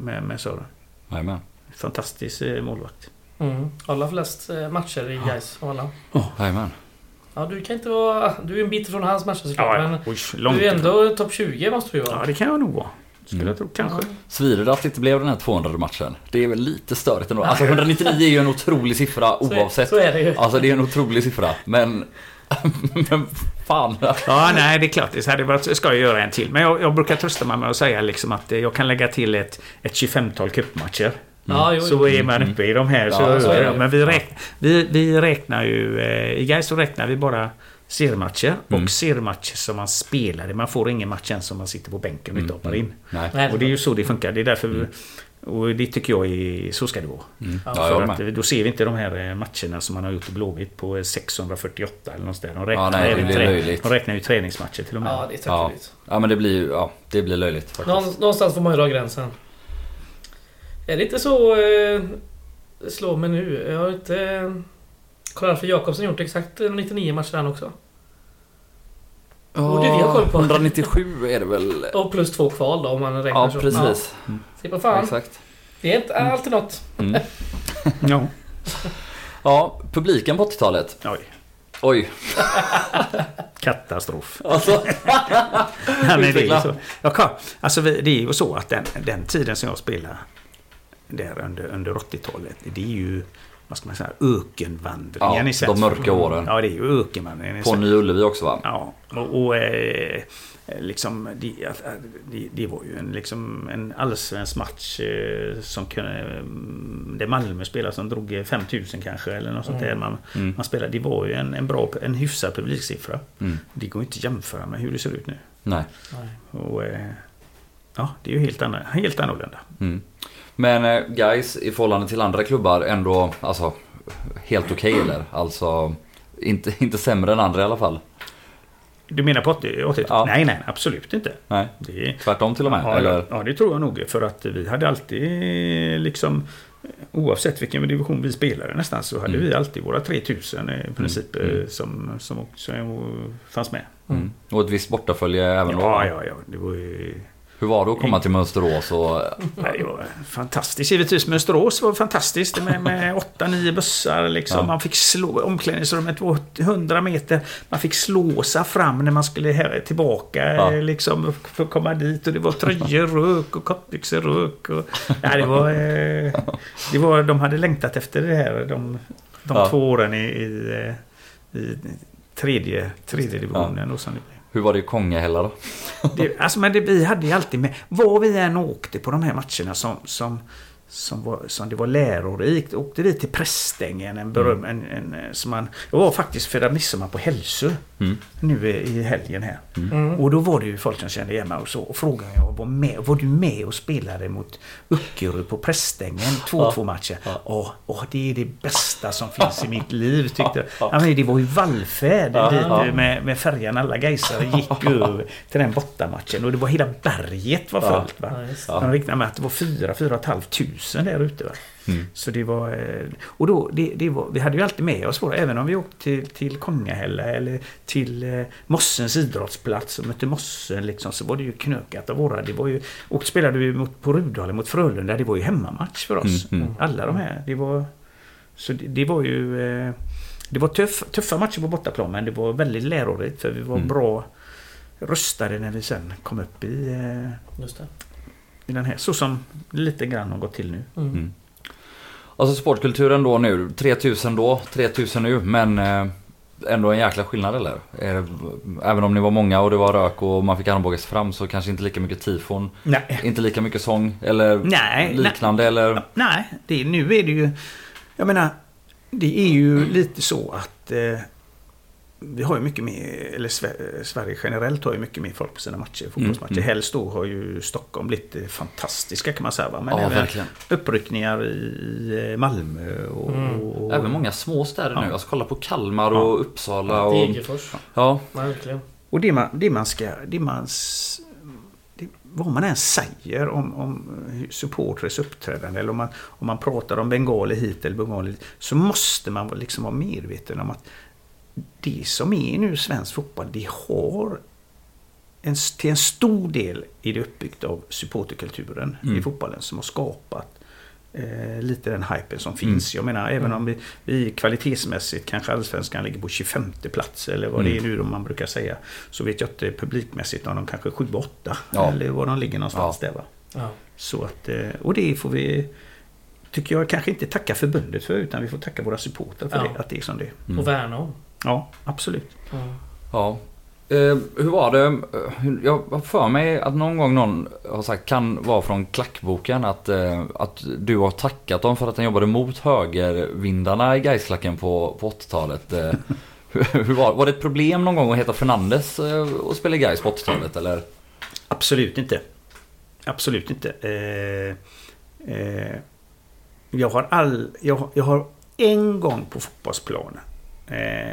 med, med Sören. Jajamän. Fantastisk eh, målvakt. Mm. Alla flest matcher i Gais av alla. Jajamän. Ja, du kan inte vara... Du är en bit från hans matcher såklart. Men Oj, långt du är ändå topp 20 måste du Ja, vara. det kan jag nog vara. Skulle Mm. jag tro. Kanske. Svider det att det inte blev den här 200 matchen? Det är väl lite störigt ändå. Alltså 199 är ju en otrolig siffra Så är- oavsett. Så är det ju. Alltså det är en otrolig siffra. Men... men fan. Ja, nej, det är klart. Det hade varit, ska jag göra en till. Men jag, jag brukar trösta mig med att säga liksom att eh, jag kan lägga till ett, ett 25-tal cupmatcher. Ja, jo, jo. Så är man uppe i de här. Så, Ja, så är det. Men vi, räk, vi, vi räknar ju... eh, I Gais så räknar vi bara seriematcher Mm. och seriematcher som man spelade. Man får ingen match ens som man sitter på bänken och inte Mm, hoppar in. Nej. Nej, Och det är ju så det funkar. Det är därför... Mm. Vi, och det tycker jag är... Så ska det vara. Mm. Ja, Ja, För att eh, då ser vi inte de här eh, matcherna som man har gjort i Blåvitt på 648 eller någonstans. De räknar, Ja, nej, det även blir trä- löjligt. de räknar ju träningsmatcher till och med. Ja, det är Ja. tråkigt. Ja men det blir ju, ja det blir löjligt faktiskt. Någon, någonstans får man ju dra gränsen. Är det inte så... Eh, slå mig nu. Jag har inte... Karl-Alfred Jakobsson gjort exakt 99 matcher han också. borde vi ha koll på. 197 är det väl? Och plus två kval då om man räknar Ja så. precis. Ja, se på fan. Exakt. Det är inte alltid något. Mm. Ja. Ja, publiken på 80-talet. Oj. Oj. Katastrof. Alltså. Ja, men det är så. Kan, alltså det är ju så att den, den tiden som jag spelade där under, under 80-talet. Det är ju, vad ska man säga, ökenvandringen Ja, i svensk de mörka åren. Ja, det är ju ökenvandringen i På Nya Ullevi också va? Ja, och, och eh, liksom det, det, det var ju en, liksom, en allsvensk match eh, som kunde... mm, Där Malmö spelade som drog eh, 5000 kanske eller något sånt där. Mm. Man, Mm. man spelade. Det var ju en, en bra, en hyfsad publiksiffra. Mm. Det går inte att jämföra med hur det ser ut nu. Nej. Och, eh, ja, det är ju helt, annorlunda, helt annorlunda. Mm. Men eh, guys i förhållande till andra klubbar ändå, alltså helt okej eller? Alltså inte, inte sämre än andra i alla fall. Du menar på 80 80 Ja. Nej, nej, absolut inte. Nej, Det är, tvärtom till och med. Ja, eller? ja, det tror jag nog. För att vi hade alltid liksom Oavsett vilken division vi spelade nästan så hade Mm. vi alltid våra 3000 i princip Mm. eh, som, som också fanns med. Mm. Och ett visst bortafölje även då? Ja, ja, ja. Det var ju Hur var det att komma till Mönsterås? Och... Nej, det var fantastiskt. Givetvis Mönsterås var fantastiskt med, med 8-9 bussar. Liksom. Ja. Man fick slå, omklädningsrummet var 100 meter. Man fick slåsa fram när man skulle här, tillbaka Ja. liksom, för att komma dit. Och det var tröjor rök och kortbyxor rök. Och, nej, det var, eh, det var, de hade längtat efter det här de, de Ja. två åren i, i, eh, i tredje, tredje divisionen. Och som det blev. Hur var det i Kongahälla då? Det, alltså, men det, vi hade ju alltid med, var vi än åkte på de här matcherna som, som, som, var, som det var lärorikt. Åkte vi till Prästängen, en beröm, en, en, eh, som man, jag var faktiskt firade midsommar på Hälsö Mm. nu i i helgen här. Mm. Och då var det ju folk som kände igen mig och så och frågade jag, var, med, var du med och spelade mot Öckerö på Prästängen? 2-2 matcher. Ja. Ja, åh, det är det bästa som finns i mitt liv tyckte jag. Ja. Men det var ju vallfärd Ja, dit ja. med, med färjan. Alla gaisare gick över till den bortamatchen och det var hela berget var fullt. Va? Ja. De räknade med att det var 4-4 500 tusen där ute. Va? Mm. Så det var... eh, Och då, det, det var, vi hade ju alltid med oss våra, även om vi åkte till, till Kongahälla eller till eh, Mossens idrottsplats och mötte Mossen liksom, så var det ju knökat av våra. Det var ju, och spelade vi mot, på Rudalen mot Frölunda, det var ju hemmamatch för oss. Mm, mm. Alla de här. Det var, så det, det var ju... eh, Det var tuff, tuffa matcher på bortaplan men det var väldigt lärorikt för vi var Mm. bra rustade när vi sen kom upp i, eh, Just det. I den här. Så som lite grann har gått till nu. Mm. Mm. Alltså sportkulturen då nu, 3000 då, 3000 nu, men eh, ändå en jäkla skillnad eller? Även om ni var många och det var rök och man fick armbåga sig fram så kanske inte lika mycket tifon, Nej. inte lika mycket sång eller Nej, liknande eller? Nej, det, nu är det ju... Jag menar, det är ju lite så att eh, vi har ju mycket mer, eller Sve- Sverige generellt har ju mycket mer folk på sina matcher, fotbollsmatcher. mm. Helst då har ju Stockholm blivit eh, fantastiska kan man säga. Va? Men Ja, även verkligen. uppryckningar i eh, Malmö och... Mm. och Även många små städer nu. Ja. Alltså kolla på Kalmar Ja. och Uppsala och... Degerfors. Ja, Verkligen. Och det man, det man ska... Det man, det, vad man än säger om, om supporters uppträdande eller om man, om man pratar om bengaler hit eller bengaler dit, så måste man liksom vara medveten om att det som är nu svensk fotboll, det har en, till en stor del är det uppbyggt av supporterkulturen Mm. i fotbollen som har skapat eh, lite den hypen som finns. Jag menar även om vi, vi kvalitetsmässigt kanske allsvenskan ligger på 25 plats eller vad det är nu då man brukar säga. Så vet jag inte publikmässigt om de kanske 7-8 Ja. eller var de ligger någonstans där va. Ja. Så att, eh, och det får vi Tycker jag kanske inte tacka förbundet för utan vi får tacka våra supportrar för Ja. det, att det är som det är. Mm. Och värna om. Ja, absolut. Ja. ja. Eh, hur var det? Eh, Jag har för mig att någon gång någon har sagt, kan vara från klackboken, att, eh, att du har tackat dem för att de jobbade mot högervindarna i Gaisklacken på, på 80-talet. Eh, hur var, var det ett problem någon gång att heta Fernandes eh, och spela i Gais på 80-talet eller? Absolut inte. Absolut inte. Eh, eh, jag har all... Jag, har- jag har en gång på fotbollsplanen eh,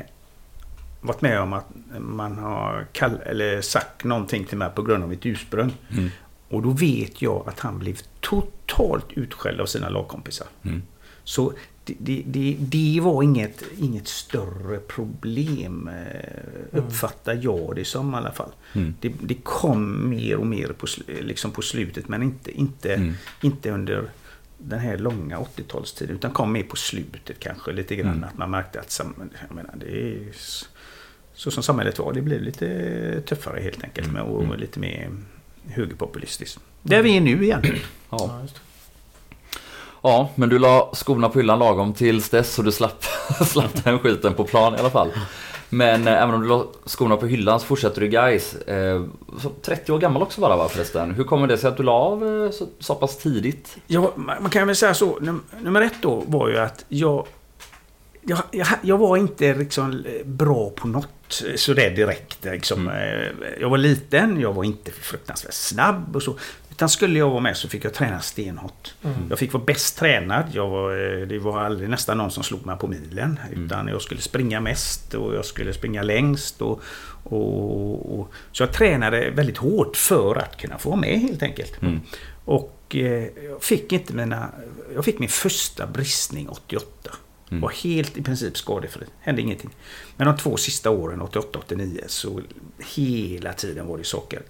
varit med om att man har kall, eller sagt någonting till mig på grund av mitt ursprung. Mm. Och då vet jag att han blev totalt utskälld av sina lagkompisar. Mm. Så det, det, det, det var inget, inget större problem, eh, uppfattar jag det som i alla fall. Mm. Det, kom mer och mer på, liksom på slutet men inte, inte, Mm. inte under den här långa 80-talstiden utan kom mer på slutet kanske lite grann. Mm. Att man märkte att sam- menar, det är så som samhället var. Det blev lite tuffare helt enkelt med, och Mm. lite mer högerpopulistiskt. Där vi är nu igen. Ja. Ja, men du la skorna på hyllan lagom tills dess så du slapp, slapp den skiten på plan i alla fall. Men eh, även om du la skorna på hyllan så fortsätter du Gais. Eh, så 30 år gammal också bara va förresten. Hur kommer det sig att du la av eh, så, så pass tidigt? Ja, man man kan väl säga så. Num- Nummer ett då var ju att jag... Jag, jag, jag var inte liksom bra på något sådär direkt. Liksom. Eh, Jag var liten, jag var inte fruktansvärt snabb och så. Utan skulle jag vara med så fick jag träna stenhårt. Mm. Jag fick vara bäst tränad. Jag var, eh, det var aldrig nästan någon som slog mig på milen. Utan jag skulle springa mest och jag skulle springa längst. Och, och, och, så jag tränade väldigt hårt för att kunna få vara med helt enkelt. Mm. Och eh, jag fick inte mina... Jag fick min första bristning 88. Mm. Var helt i princip skadefri. Hände ingenting. Men de två sista åren, 88-89, så hela tiden var det saker.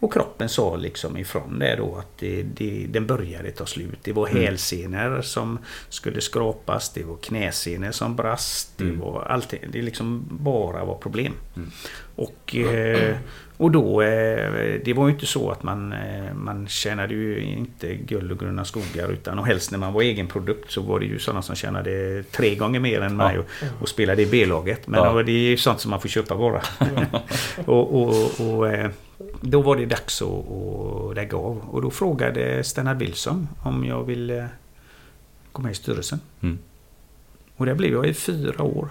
Och kroppen sa liksom ifrån det då att det, det, den började ta slut. Det var Mm. hälsenor som skulle skrapas. Det var knäsenor som brast. Det Mm. var allting. Det liksom bara var problem. Mm. Och, eh, och då, eh, det var ju inte så att man, eh, man tjänade ju inte guld och gröna skogar utan och helst när man var egen produkt så var det ju sådana som tjänade tre gånger mer än mig och, och spelade i B-laget. Men Ja. det är ju sånt som man får köpa bara. och, och, och, eh, då var det dags att, att lägga av. Och då frågade Stennard Wilson om jag ville gå med i styrelsen. Mm. Och det blev jag i fyra år,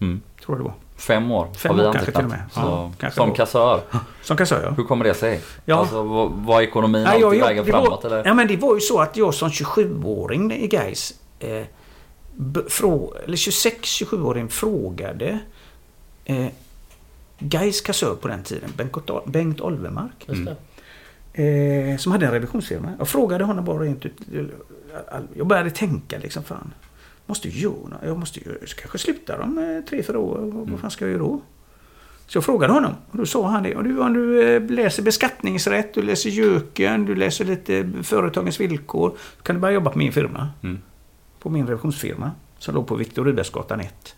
Mm. tror jag det var. Fem år Fem har vi år kanske antecknat. till och med. Så, Ja, kanske som då. kassör. Som kassör ja. Hur kommer det sig? Ja. Alltså, vad- var ekonomin Ja, alltid jag, vägen det framåt var, eller? Ja men det var ju så att jag som 27-åring i Gais eh, frå, eller 26-27-åring frågade eh, Gais kassör på den tiden, Bengt, Bengt Olvemark, Just Mm. det. eh, som hade en revisionsfirma. Jag frågade honom bara rent ut. Jag började tänka liksom, fan. Måste ju göra något. Jag måste ju kanske sluta om eh, tre, fyra år. Vad- Vad fan ska jag göra då? Så jag frågade honom och då sa han det. Och du, om du eh, läser beskattningsrätt, du läser Jöken, du läser lite eh, företagens villkor. Kan du börja jobba på min firma. Mm. På min revisionsfirma. Som låg på Viktor Rydbergsgatan 1.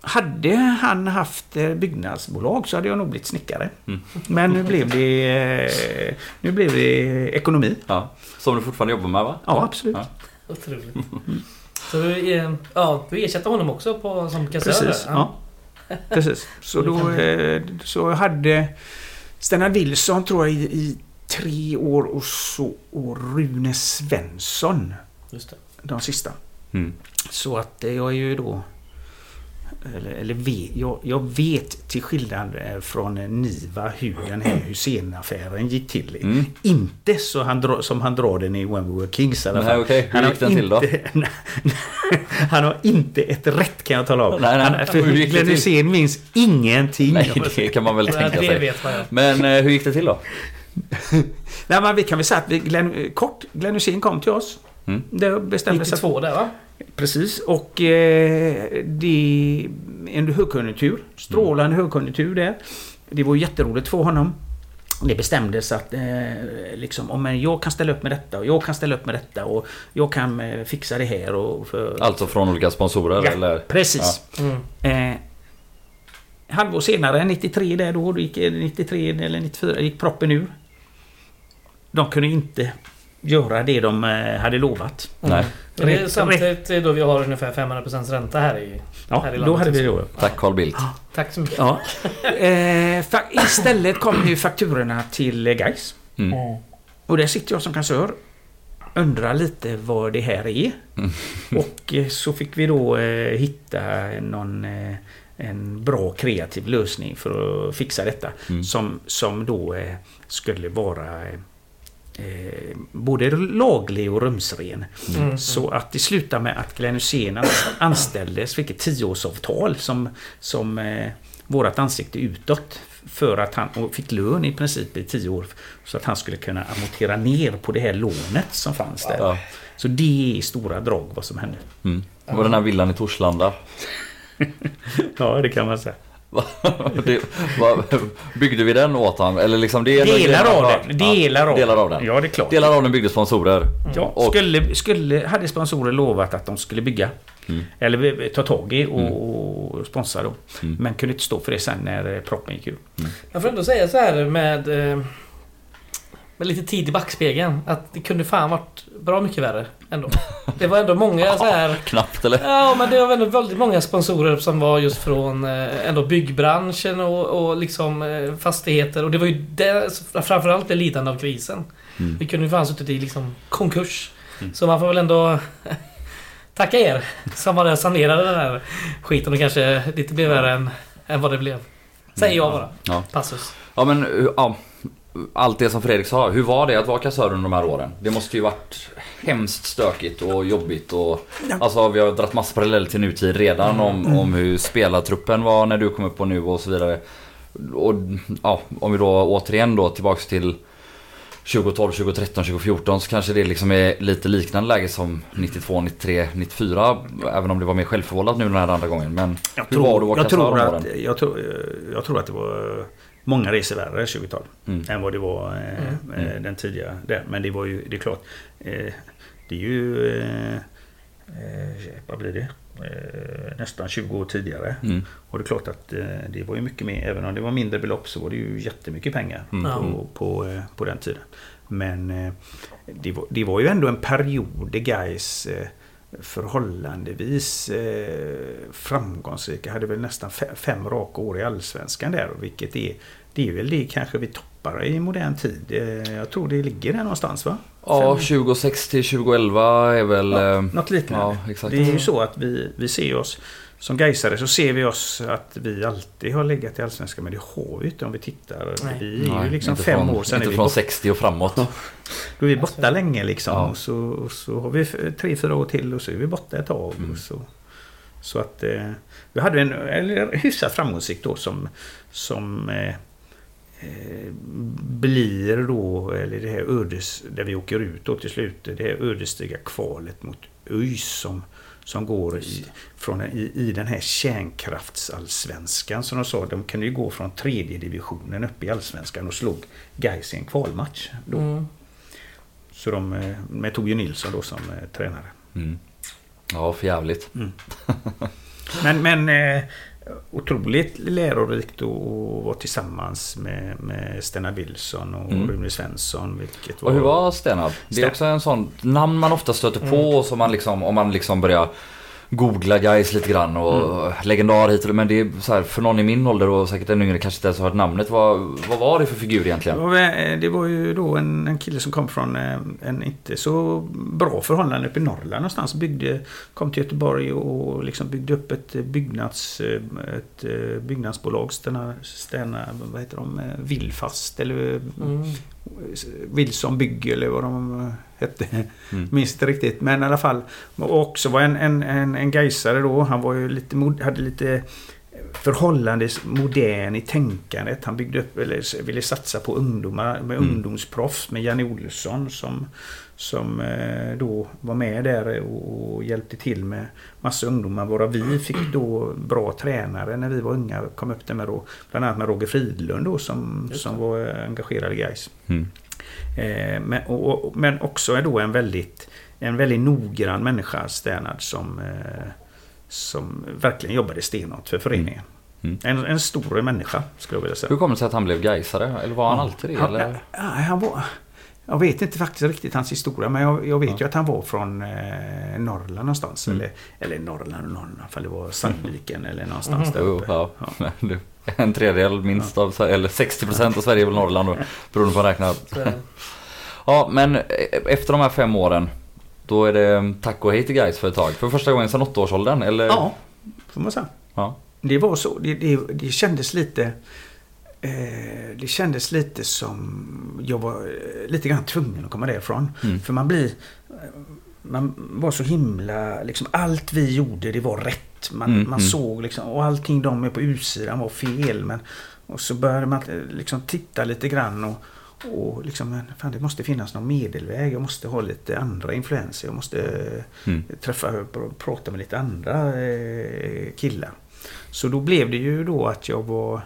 Hade han haft byggnadsbolag så hade jag nog blivit snickare. Mm. Men nu blev det, nu blev det ekonomi. Ja. Som du fortfarande jobbar med va? Ja, absolut. Ja. Otroligt. Så du, eh, ja, du ersätter honom också på, som kassör? Precis. Ja. Precis. Så då eh, så hade Stennar Wilson tror jag i, i tre år och så och Rune Svensson Just det. de sista. Mm. Så att jag är ju då eller, eller vet, jag, jag vet till skillnad eh, från eh, Niva hur den här Hussein-affären gick till. Mm. Inte så han dra, som han drar den i When We Were Kings i alla Nej, fall. okej. Hur Han har gick den till då? inte- han har inte ett rätt kan jag tala om. Nej, nej. Han, för Hur gick det Glenn? Hysén minns ingenting. Nej, det kan man väl tänka det sig. vet man ju. Men eh, hur gick det till då? Nej, men vi kan väl säga att vi, Glenn, kort, Glenn Hysén kom till oss. Mm. Det bestämdes att 92 där va? Precis, och eh, det en högkonjunktur. Strålande högkonjunktur där. Det var jätteroligt för honom. Det bestämdes att eh, liksom, om jag kan ställa upp med detta och jag kan ställa upp med detta och jag kan eh, fixa det här och... För, Alltså från olika sponsorer ja, eller? precis. Mm. Eh, halvår senare, 93 där då, då gick, 93 eller 94, gick proppen ur. De kunde inte göra det de eh, hade lovat. Nej. Det är samtidigt då vi har ungefär 500% ränta här i... Ja, Här i då landet hade vi då. Tack Carl Bildt. Tack så mycket. Ja. Eh, fa- istället kom ju fakturorna till eh, Gais. Mm. Och där sitter jag som kassör. Undrar lite vad det här är. Mm. Och eh, så fick vi då eh, hitta någon eh, en bra kreativ lösning för att fixa detta. Mm. Som, som då eh, skulle vara eh, både laglig och rumsren. Mm. Så att det slutade med att Glenn Hysén anställdes, fick ett tioårsavtal som, som eh, vårat ansikte utåt. För att han och fick lön i princip i tio år. Så att han skulle kunna amortera ner på det här lånet som fanns där. Ja. Så det är stora drag vad som hände. Mm. Det var den här villan i Torslanda. Ja, det kan man säga. det, vad, byggde vi den åt honom? Eller liksom det Delar av den. Delar av delar den. av den. Ja, det är klart. Delar av den byggde sponsorer. Ja, Och- skulle, skulle, hade sponsorer lovat att de skulle bygga. Mm. Eller ta tag i och, och sponsra då. Mm. Men kunde inte stå för det sen när eh, proppen gick ur. Jag får ändå säga så här med... eh, Med lite tid i backspegeln. Att det kunde fan varit bra mycket värre ändå. Det var ändå många så här... Knappt eller? Ja, men det var ändå väldigt många sponsorer som var just från eh, ändå byggbranschen och, och liksom eh, fastigheter. Och det var ju det, framförallt det lidande av krisen. Mm. Vi kunde ju fan suttit i liksom konkurs. Mm. Så man får väl ändå tacka er som var där och sanerade den här skiten och kanske lite blev värre än, än vad det blev. Säger jag bara. Ja. Passus. Ja men ja, allt det som Fredrik sa. Hur var det att vara kassör under de här åren? Det måste ju varit hemskt stökigt och jobbigt och Alltså vi har dragit massa paralleller till nutid redan om, om hur spelartruppen var när du kom upp och nu och så vidare. Och ja, om vi då återigen då tillbaks till 2012, 2013, 2014 så kanske det liksom är lite liknande läge som 92, 93, 94. Även om det var mer självförvållat nu den här andra gången. Men Jag hur var det att jag, kasta tror de att, åren? jag, tror, jag tror att det var många resor värre 2012 Mm. än vad det var eh, Mm. eh, den tidigare. Där. Men det var ju, det är klart. Eh, det är ju... Eh, eh, vad blir det? Eh, nästan 20 år tidigare. Mm. Och det är klart att eh, det var ju mycket mer. Även om det var mindre belopp så var det ju jättemycket pengar Mm. på, på, eh, på den tiden. Men eh, det var, det var ju ändå en period där guys eh, förhållandevis eh, framgångsrika. Hade väl nästan fe- fem raka år i Allsvenskan där. Vilket är, det är väl det kanske vi toppar i modern tid. Eh, jag tror det ligger där någonstans va? Ja, Fem- 2006 till 2011 är väl... Ja, eh, något liknande. Ja. Det är ju så att vi, vi ser oss som Gaisare så ser vi oss att vi alltid har legat i Allsvenskan men det har vi inte om vi tittar. Nej. Vi är Nej, ju liksom inte fem från, år sedan. Inte från borta, 60 och framåt. då är vi borta länge liksom. Ja. Och, så, och så har vi tre, fyra år till och så är vi borta ett tag. Mm. Och så, så att eh, vi hade en eller, hyfsat framgångsrik då som, som eh, eh, blir då, eller det här ödes, där vi åker ut då till slut, det här ödesdigra kvalet mot ÖIS som, som går i, från, i, i den här kärnkraftsallsvenskan som de sa. De kunde ju gå från tredje divisionen upp i allsvenskan och slog Gais i en kvalmatch. Då. Mm. Så de, eh, med Torbjörn Nilsson då som eh, tränare. Mm. Ja, för jävligt. Men, men eh, otroligt lärorikt att vara tillsammans med, med Stenna Wilson och Mm. Rune Svensson. Vilket Och hur var Stenab? Det är också en sån namn man ofta stöter på Mm. som man liksom, om man liksom börjar googla guys lite grann och Mm. legendar hit och Men det är så här, för någon i min ålder och säkert en yngre kanske inte ens har hört namnet. Vad, vad var det för figur Det egentligen? var, eh, det var ju då en, en kille som kom från eh, en inte så bra förhållande uppe i Norrland någonstans. Byggde, kom till Göteborg och liksom byggde upp ett eh, byggnads, eh, ett eh, byggnadsbolag. Stena, Stena, vad heter de? Eh, Villfast eller Mm. Wilson Bygg eller vad de eh, hette. Mm. Minns inte riktigt. Men i alla fall. Och också var en, en, en, en gaisare då. Han var ju lite, hade lite förhållandevis modern i tänkandet. Han byggde upp, eller ville satsa på ungdomar med Mm. ungdomsproffs med Janne Olsson som, som eh, då var med där och, hjälpte till med massa ungdomar. Varav vi fick då bra tränare när vi var unga. Kom upp där med då, bland annat med Roger Fridlund då som, som var engagerad i Gais. Mm. Eh, men, och, och, men också är då en väldigt, en väldigt noggrann människa, Sternad, som, eh, som verkligen jobbade stenhårt för föreningen. Mm. En, en stor människa, skulle jag vilja säga. Hur kommer det sig att han blev gaisare? Eller var han alltid det? Han, Eller? ja, han var, jag vet inte faktiskt riktigt hans historia, men jag, jag vet Ja. ju att han var från eh, Norrland någonstans. Mm. Eller, eller Norrland och Norrland, för det var Sandviken eller någonstans Mhm. där Jo, uppe. ja. Ja. En tredjedel minst av, eller 60% av Sverige är väl Norrland då, beroende på hur man räknar. Ja, men eh, efter de här fem åren Då är det tack och hej till guys för ett tag. För första gången sedan åttaårsåldern eller? Ja, får man säga. Ja. Det var så. Det, det, det kändes lite... Eh, det kändes lite som... Jag var eh, lite grann tvungen att komma därifrån. Mm. För man blir... eh, Man var så himla... Liksom, allt vi gjorde det var rätt. Man, Mm, man mm. såg liksom... Och allting de är på utsidan var fel. Men, och så började man eh, liksom titta lite grann och... Och liksom, fan det måste finnas någon medelväg. Jag måste ha lite andra influenser. Jag måste Mm. träffa och prata med lite andra eh, killar. Så då blev det ju då att jag var...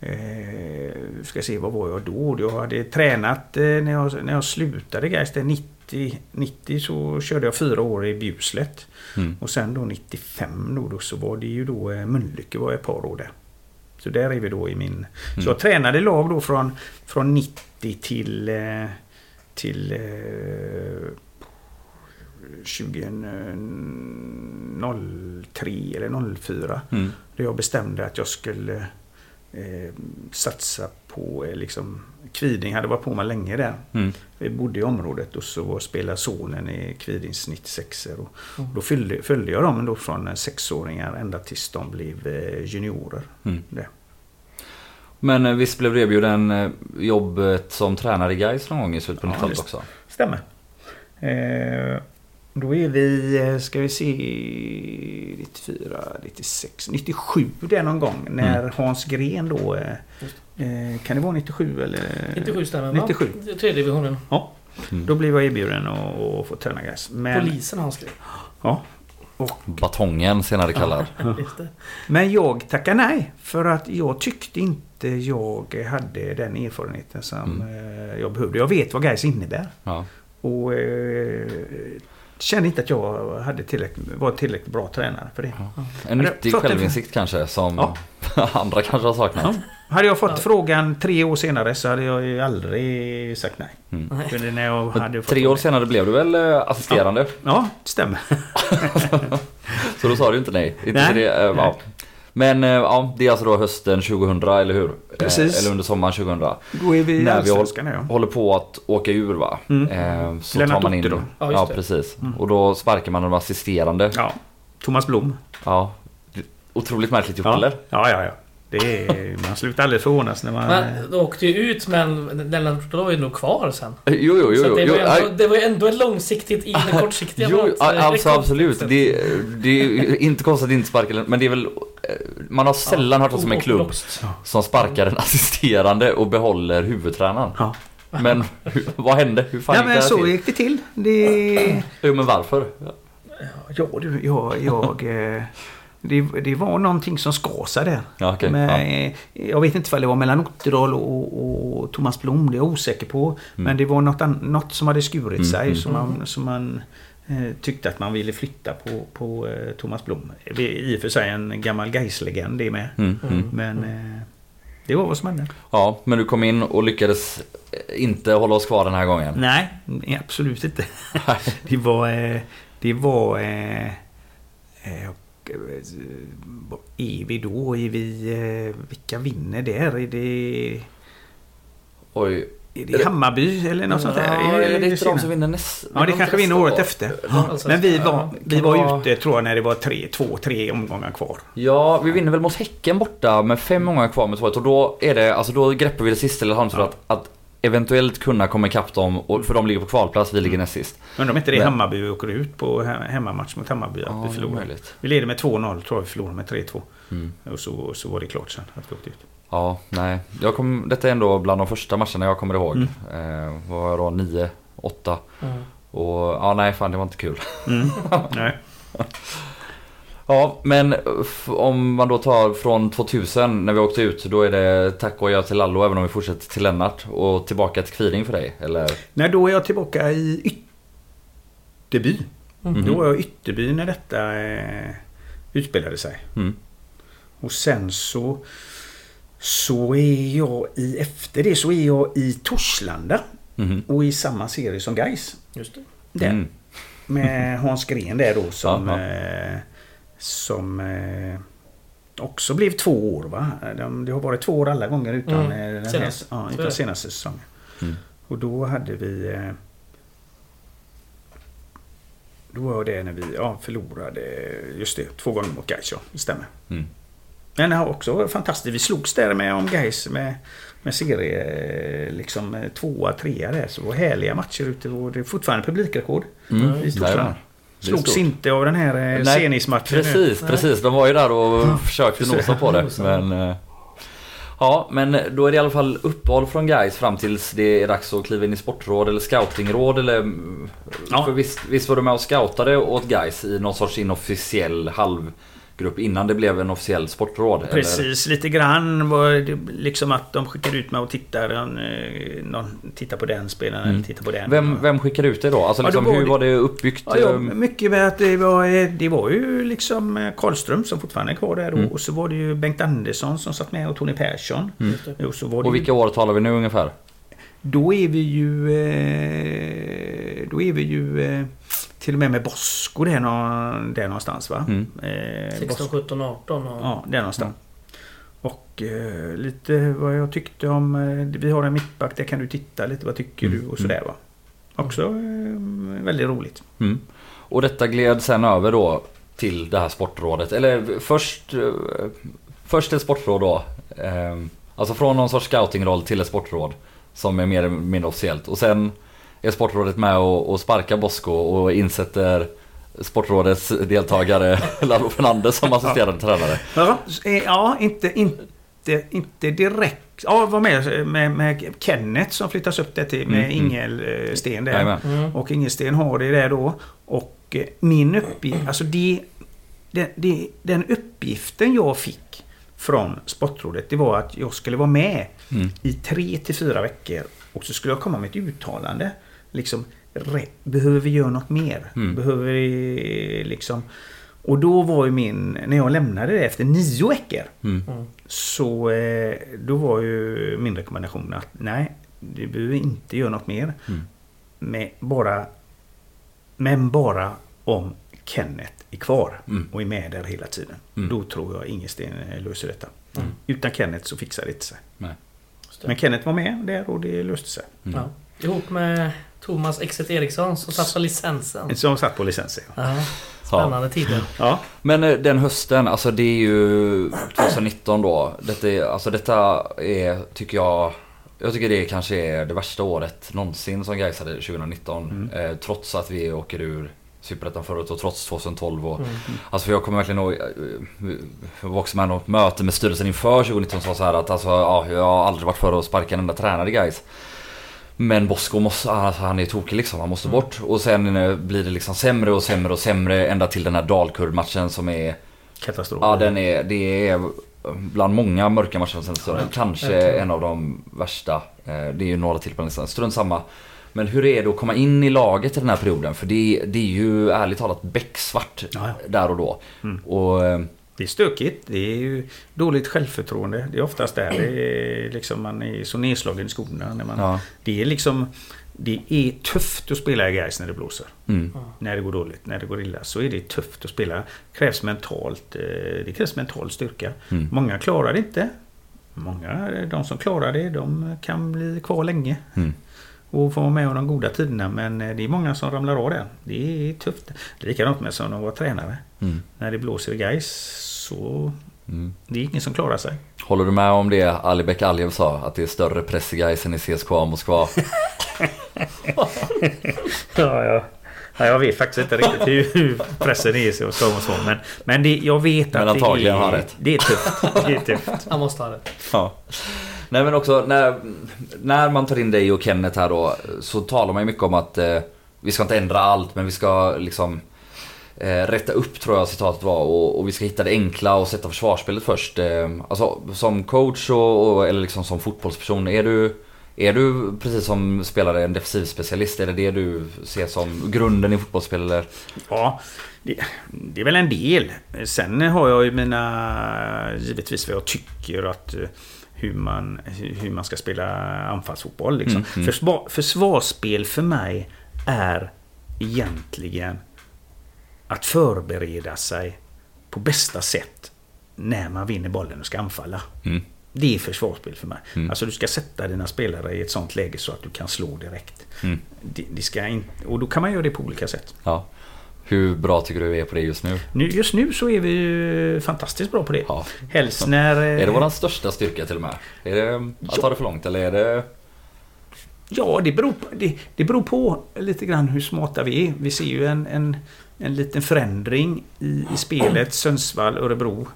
Eh, ska se, vad var jag då? Jag hade tränat eh, när, jag, när jag slutade Gais. 90, 90 så körde jag fyra år i Bjuslet. Mm. Och sen då 95 då, då så var det ju då eh, Mölnlycke var ett par år där. Så där är vi då i min... Så Mm. jag tränade lag då från, från 90 till... Eh, till eh, 2003 eller 04. Mm. Där jag bestämde att jag skulle eh, satsa på eh, liksom Kviding hade varit på mig länge där. Mm. Vi bodde i området och så spelade sonen i Kvidings 96 och Mm. Då följde, följde jag dem då från eh, sexåringar ända tills de blev eh, juniorer. Mm. Det. Men visst blev du erbjuden jobbet som tränare i guys någon gång i slutet på Ja, 90-talet visst. också? Stämmer. Eh, Då är vi, eh, ska vi se, 94, 96, 97 där någon gång. När Hans Gren då, eh, eh, kan det vara 97 eller? 97 stämmer 97. va? Tredje divisionen. Ja. Mm. Då blev jag erbjuden att få träna gräs. Men, Polisen har han skrivit. ja. Batongen senare kallad. Det. Men jag tackade nej. För att jag tyckte inte jag hade den erfarenheten som eh, jag behövde. Jag vet vad gräs innebär. Ja. Och eh, kände inte att jag hade tillräckligt, var tillräckligt bra tränare för det. En Men det- nyttig en- självinsikt kanske som Ja. andra kanske har saknat. Ja. Hade jag fått Ja. frågan tre år senare så hade jag ju aldrig sagt nej. Mm. Nej. När jag hade fått tre år senare blev du väl eh, assisterande? Ja, det stämmer. Så då sa du inte nej. Inte Nej. det, eh, ja. Men eh, ja, det är alltså då hösten 2000 eller hur? Precis. Eh, Eller under sommaren 2000. Då är vi i När vi Allsvenskan ja. Håller på att åka ur va? Mm. Eh, så Lennart tar man in... Då. Ja, Ja, precis. Och då sparkar man de assisterande. Ja. Thomas Blom. Ja. Otroligt märkligt gjort Ja, eller? ja, ja. ja. Det är, man slutar aldrig förvånas när man... Men du åkte ju ut men Lennart var ju nog kvar sen. Jo, jo, jo. Så det, jo var ändå, det var ju ändå ett långsiktigt i det kortsiktiga Jo, eh, alltså absolut. Det, det är ju inte konstigt att inte sparka men det är väl... eh, Man har sällan hört talas om en klubb som sparkar en assisterande och behåller huvudtränaren. Ja. Men hur, vad hände? Hur fan Ja gick det men så till? gick det till. Det... Jo, men varför? Ja du, jag... jag eh, det, det var någonting som där. Ja, okej. Men, ja. eh, Jag vet inte om det var mellan Otterdal och, och Thomas Blom, det är jag osäker på. Men det var något, något som hade skurit Mm, sig mm. som man, som man eh, tyckte att man ville flytta på, på eh, Thomas Blom. Det är I och för sig en gammal Gais-legend det med. Mm, mm. Men eh, det var vad som hände. Ja, men du kom in och lyckades eh, inte hålla oss kvar den här gången. Nej, nej, absolut inte. det var... eh, Det var... eh, är vi då? Är vi... eh, Vilka vinner där? Är det... Oj. Är det Hammarby eller något sånt där? Ja, Är är det inte de som vinner nästa? Ja, det kanske vinner året efter. Alltså, Men vi var, ja, vi var vara- ute tror jag när det var tre, två, tre omgångar kvar. Ja, vi vinner väl mot Häcken borta med fem många kvar med 2 och då är det, alltså då greppar vi det sista lilla halmstrået att, att eventuellt kunna komma ikapp dem, och, för de ligger på kvalplats, vi ligger näst sist. Men om inte det är Hammarby vi åker ut på he- hemmamatch mot Hammarby att Ja, vi förlorar. möjligt. Vi leder med 2-0 tror jag vi förlorar med 3-2. Mm. Och så, så var det klart sen att vi åkte ut. Ja, nej. Jag kom, detta är ändå bland de första matcherna jag kommer ihåg. Mm. Eh, var jag då 9, 8 Mm. och ja, nej fan det var inte kul. Mm. Nej. Ja, men om man då tar från 2000 när vi åkte ut, då är det tack och jag till Lallo även om vi fortsätter till Lennart och tillbaka till Kviding för dig, eller? Nej, då är jag tillbaka i Ytterby. Mhm. Då var jag i Ytterby när detta eh, utspelade sig. Mm. Och sen så så är jag i efter det så är jag i Torslanda Mhm. och i samma serie som Gais. Just det. Där. Mm. Med Hans Gren där då som Ja, eh, som eh, också blev två år va? De, det har varit två år alla gånger utan Mm. eh, den här, Senast. ja, utan senaste säsongen. Mm. Och då hade vi eh, Då var det när vi ja, förlorade Just det, två gånger mot Gais ja, det stämmer. Mm. Men det har också varit fantastiskt. Vi slogs där med om Gais med, med serie liksom tvåa, trea där. Så det var härliga matcher ute och det är fortfarande publikrekord. Mm. I Torslanda. Slogs stort. inte av den här eh, Nej, Zenit-matchen. nu. Precis, precis. De var ju där och försökte nosa på det. Men, eh, ja, men då är det i alla fall uppehåll från guys fram tills det är dags att kliva in i sportråd eller scoutingråd eller... mm, Ja. För visst, visst var du med och scoutade åt guys i någon sorts inofficiell halvgrupp innan det blev en officiell sportråd? eller? Precis, lite grann var det liksom att de skickade ut mig och tittade. eh, Någon tittar på den spelaren Mm. eller tittar på den. Vem, vem skickade ut det då? Alltså Ja, liksom, då var hur det- var det uppbyggt? Ja, ja, ehm, mycket med att det var, eh, det var ju liksom eh, Karlström som fortfarande är kvar där. Mm. Och, så var det ju Bengt Andersson som satt med och Tony Persson. Mm. Och, så var det Och vilka år talar vi nu ungefär? Då är vi ju... Då är vi ju till och med med Bosko där, nå- där någonstans va? Mm. Eh, 16, 17, 18 och... Ja, där någonstans. Och eh, lite vad jag tyckte om... Eh, vi har en mittback, där kan du titta lite. Vad tycker Mm, du? Och sådär va. Också eh, väldigt roligt. Mm. Och detta gled sen över då till det här sportrådet. Eller först, eh, först ett sportråd då. Eh, Alltså från någon sorts scoutingroll till ett sportråd. Som är mer eller mindre officiellt. Och sen är sportrådet med och, och sparkar Bosko och insätter Sportrådets deltagare Lalo Fernandez som assisterande tränare. Ja, eh, ja inte, inte, inte direkt. Ja, var med, med, med Kenneth som flyttas upp där till med Mm, mm. Ingelsten där. Jajamän. Mm. Och Ingelsten har det där då. Och eh, min uppgift, alltså det, det, det, den uppgiften jag fick från Sportrådet det var att jag skulle vara med Mm. i tre till fyra veckor. Och så skulle jag komma med ett uttalande. Liksom, re- behöver vi göra något mer? Mm. Behöver vi liksom... Och då var ju min, när jag lämnade det efter nio veckor. Mm. Så eh, då var ju min rekommendation att nej, du behöver inte göra något mer. Mm. Med bara, men bara om Kenneth är kvar Mm. och är med där hela tiden. Mm. Då tror jag Ingesten eh, löser detta. Mm. Utan Kenneth så fixar det inte sig. Men Kenneth var med där och det löste sig. Mm. Ja. Ihop med Thomas Exet Eriksson som satt på licensen. Som satt på licensen. Ja. Spännande tider. Ja. Men eh, den hösten, alltså det är ju 2019 då. Detta är, alltså detta är, tycker jag, jag tycker det kanske är det värsta året någonsin som Gais hade 2019. Mm. Eh, trots att vi åker ur Superettan förut och trots 2012 och Mm. Alltså för jag kommer verkligen ihåg, eh, jag var också med i något möte med styrelsen inför 2019 som sa så här att alltså, ja, jag har aldrig varit för att sparka en enda tränare guys. Men Bosko måste, alltså, han är tokig liksom, han måste bort. Och sen eh, blir det liksom sämre och sämre och sämre ända till den här Dalkurd-matchen som är, Katastrof. ja den är, det är bland många mörka matcher sen Ja, Kanske verkligen. en av de värsta. Eh, Det är ju några till på listan, strunt samma. Men hur är det att komma in i laget i den här perioden? För det, det är ju ärligt talat becksvart Ja, ja. där och då. Mm. Och eh, Det är stökigt. Det är ju dåligt självförtroende. Det är oftast där det är liksom man är så nedslagen i skorna. När man, ja. Det är liksom... Det är tufft att spela i Gais när det blåser. Mm. När det går dåligt, när det går illa. Så är det tufft att spela. krävs mentalt, eh, det krävs mental styrka. Mm. Många klarar det inte. Många, de som klarar det, de kan bli kvar länge. Mm. Och få vara med om de goda tiderna. Men eh, det är många som ramlar av där. Det är tufft. Likadant med som de var tränare. Mm. När det blåser i Gais så Mm. det är ingen som klarar sig. Håller du med om det Alibek Aliev sa? Att det är större press i Gais än i CSKA Moskva? Ja, ja. Ja, jag vet faktiskt inte riktigt hur, hur pressen är och ska och så. Men, men det, jag vet Men att det är, rätt. det är tufft. Det är tufft. Han måste ha det. Ja. Nej men också när, när man tar in dig och Kenneth här då så talar man ju mycket om att eh, vi ska inte ändra allt men vi ska liksom eh, rätta upp tror jag citatet var och, och vi ska hitta det enkla och sätta försvarsspelet först. Eh, alltså som coach och, och, eller liksom som fotbollsperson, är du, är du precis som spelare en defensivspecialist? Är det det du ser som grunden i fotbollsspel eller? Ja, det, det är väl en del. Sen har jag ju mina... Givetvis vad jag tycker att eh, hur man, hur man ska spela anfallsfotboll. Liksom. Mm, mm. Försvar, försvarsspel för mig är egentligen att förbereda sig på bästa sätt när man vinner bollen och ska anfalla. Mm. Det är försvarsspel för mig. Mm. Alltså du ska sätta dina spelare i ett sånt läge så att du kan slå direkt. Mm. Det, det ska in, och då kan man göra det på olika sätt. Ja. Hur bra tycker du vi är på det just nu? Nu, just nu så är vi ju fantastiskt bra på det. Ja. Helst när... eh, Är det våran största styrka till och med? Är det att ta det för långt eller är det... Ja, det beror, på, det, det beror på lite grann hur smarta vi är. Vi ser ju en, en, en liten förändring i, i spelet Sundsvall-Örebro.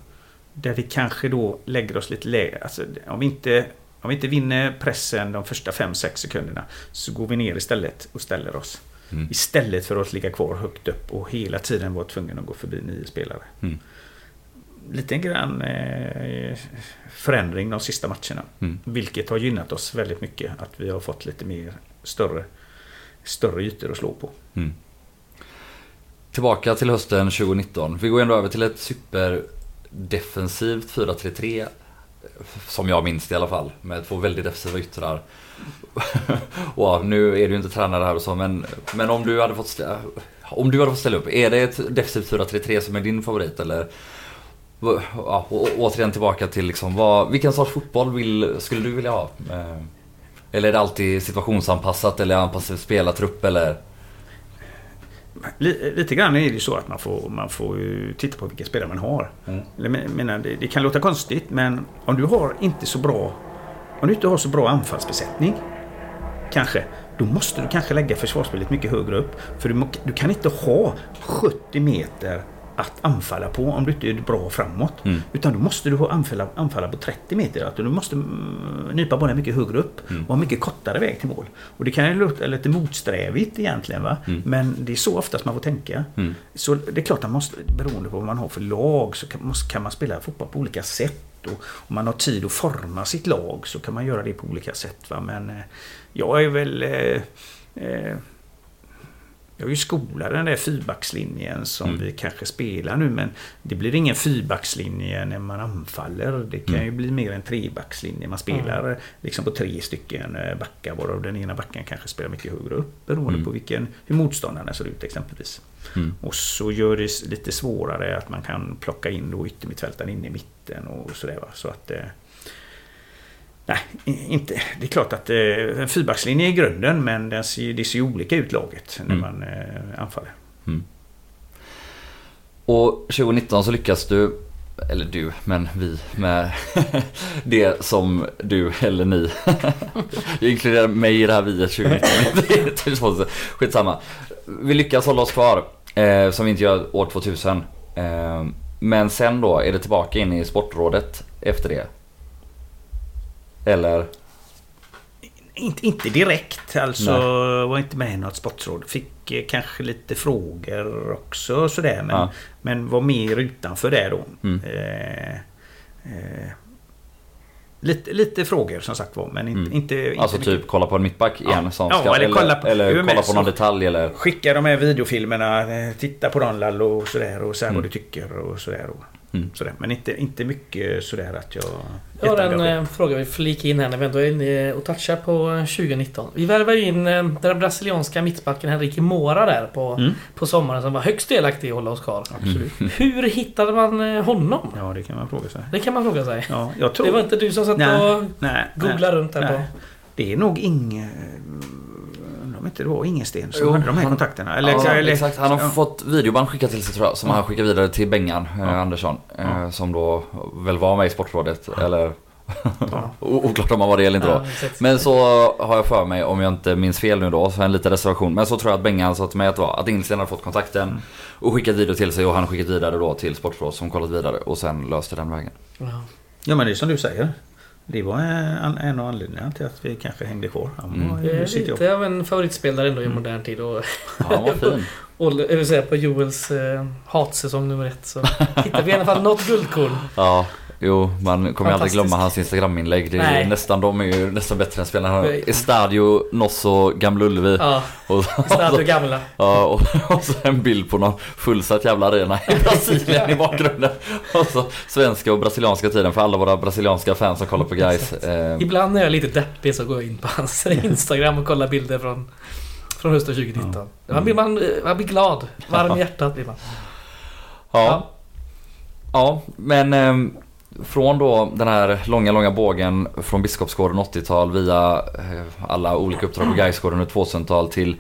Där vi kanske då lägger oss lite lägre. Alltså, om, vi inte, om vi inte vinner pressen de första 5-6 sekunderna så går vi ner istället och ställer oss. Mm. Istället för att ligga kvar högt upp och hela tiden vara tvungen att gå förbi nio spelare. Mm. Lite grann eh, förändring de sista matcherna. Mm. Vilket har gynnat oss väldigt mycket. Att vi har fått lite mer större, större ytor att slå på. Mm. Tillbaka till hösten 2019. Vi går ändå över till ett superdefensivt 4-3-3. Som jag minns det i alla fall. Med två väldigt defensiva yttrar. ja, nu är du inte tränare här och så men, men om du hade fått ställa, Om du hade fått ställa upp. Är det ett defensivt 4-3-3 som är din favorit eller? Ja, och, och, återigen tillbaka till liksom vad, vilken sorts fotboll vill, skulle du vilja ha? Eh, Eller är det alltid situationsanpassat eller anpassad spelartrupp eller? Li- Lite grann är det ju så att man får, man får ju titta på vilka spelare man har. Mm. Menar, det, det kan låta konstigt men om du har inte så bra om du inte har så bra anfallsbesättning Kanske då måste du kanske lägga försvarsspelet mycket högre upp. För du, du kan inte ha 70 meter att anfalla på om du inte är bra framåt. Mm. Utan då måste du anfalla, anfalla på 30 meter. Att du måste mm, nypa bollen mycket högre upp Mm. och ha mycket kortare väg till mål. Och det kan ju låta lite motsträvigt egentligen va. Mm. Men det är så oftast man får tänka. Mm. Så det är klart att man måste, beroende på vad man har för lag så kan, måste, kan man spela fotboll på olika sätt. Och om man har tid att forma sitt lag så kan man göra det på olika sätt. Va? Men eh, jag är väl... Eh, eh, jag är ju skolad den där fyrbackslinjen som Mm. vi kanske spelar nu men det blir ingen fyrbackslinje när man anfaller. Det kan Mm. ju bli mer en trebackslinje. Man spelar liksom på tre stycken eh, backar varav den ena backen kanske spelar mycket högre upp beroende Mm. på vilken, hur motståndarna ser ut exempelvis. Mm. Och så gör det lite svårare att man kan plocka in då yttermittfältaren in i mitten och sådär. Så att... Nej, inte. Det är klart att eh, en fyrbackslinje är grunden men den ser, det ser ju olika ut laget när Mm. man eh, anfaller. Och 2019 så lyckas du, eller du, men vi med det som du eller ni. Jag inkluderar mig i det här viet 2019. Skitsamma. Vi lyckas hålla oss kvar, eh, som vi inte gör år 2000. Eh, men sen då, är det tillbaka in i Sportrådet efter det? Eller? Inte, inte direkt alltså. Nej. Var inte med i något sportråd. Fick eh, kanske lite frågor också sådär. Men, Ja. men var mer utanför det då. Mm. Eh, eh, lite, lite frågor som sagt var. Men inte, Mm. inte, inte Alltså mycket. typ kolla på en mittback igen Ja. som Ja, ska, eller eller, kolla på- eller kolla med på någon så- detalj eller? Skicka de här videofilmerna, eh, titta på dem Lallo och sådär och säg Mm. vad du tycker och sådär. Och, Mm. sådär. Men inte, inte mycket sådär att jag... Jag har en eh, fråga vi flika in här när vi ändå är inne och touchar på eh, 2019. Vi värvade ju in eh, den brasilianska mittbacken Henrique Mora där på, Mm. på sommaren som var högst delaktig i hålla oss kvar. Absolut. Hur hittade man eh, honom? Ja, det kan man fråga sig. Det kan man fråga sig. Ja, jag tror... Det var inte du som satt Nej. och nej, googlade runt där nej. på... Det är nog inget... Om inte det var Ingensten som Jo, hade de här han- kontakterna. Eller, ja, eller, exakt. Han har ja. fått videoband skickat till sig tror jag. Som Ja. han skickade vidare till Bengan eh. Andersson. Eh. Som då väl var med i Sportrådet. Eller oklart om han var det eller inte då. Men så har jag för mig, om jag inte minns fel nu då, så en liten reservation. Men så tror jag att Bengan sa till mig att det var att Ingsten hade fått kontakten Mm. och skickat video till sig och han skickat vidare då till Sportrådet som kollat vidare och sen löste den vägen. Ja. ja, men det är som du säger. Det var en, en av anledningarna till att vi kanske hängde kvar. Han Mm. var, jag lite av en favoritspelare ändå i Mm. modern tid. Och, Ja, han var fin. och säga på Joels eh, hatsäsong nummer ett så hittar vi i alla fall något guldkorn. Ja, jo, man kommer aldrig glömma hans Instagram-inlägg. Det är Nej. nästan, de är ju nästan bättre än spelarna. Estadio, Nosso, Gamla Ullevi. Ja, Och, Stadio Gamla. Ja, och, och så en bild på någon fullsatt jävla arena i Brasilien i bakgrunden. Och så svenska och brasilianska tiden för alla våra brasilianska fans som kollar på guys. Eh, Ibland när jag är lite deppig så går jag in på hans Instagram och kollar bilder från, från hösten 2019. Man, blir, man, man blir glad. Varm i hjärtat blir man. ja. ja, men ehm, från då den här långa, långa bågen från Biskopsgården 80-tal via eh, alla olika uppdrag på Gaisgården och 2000-tal till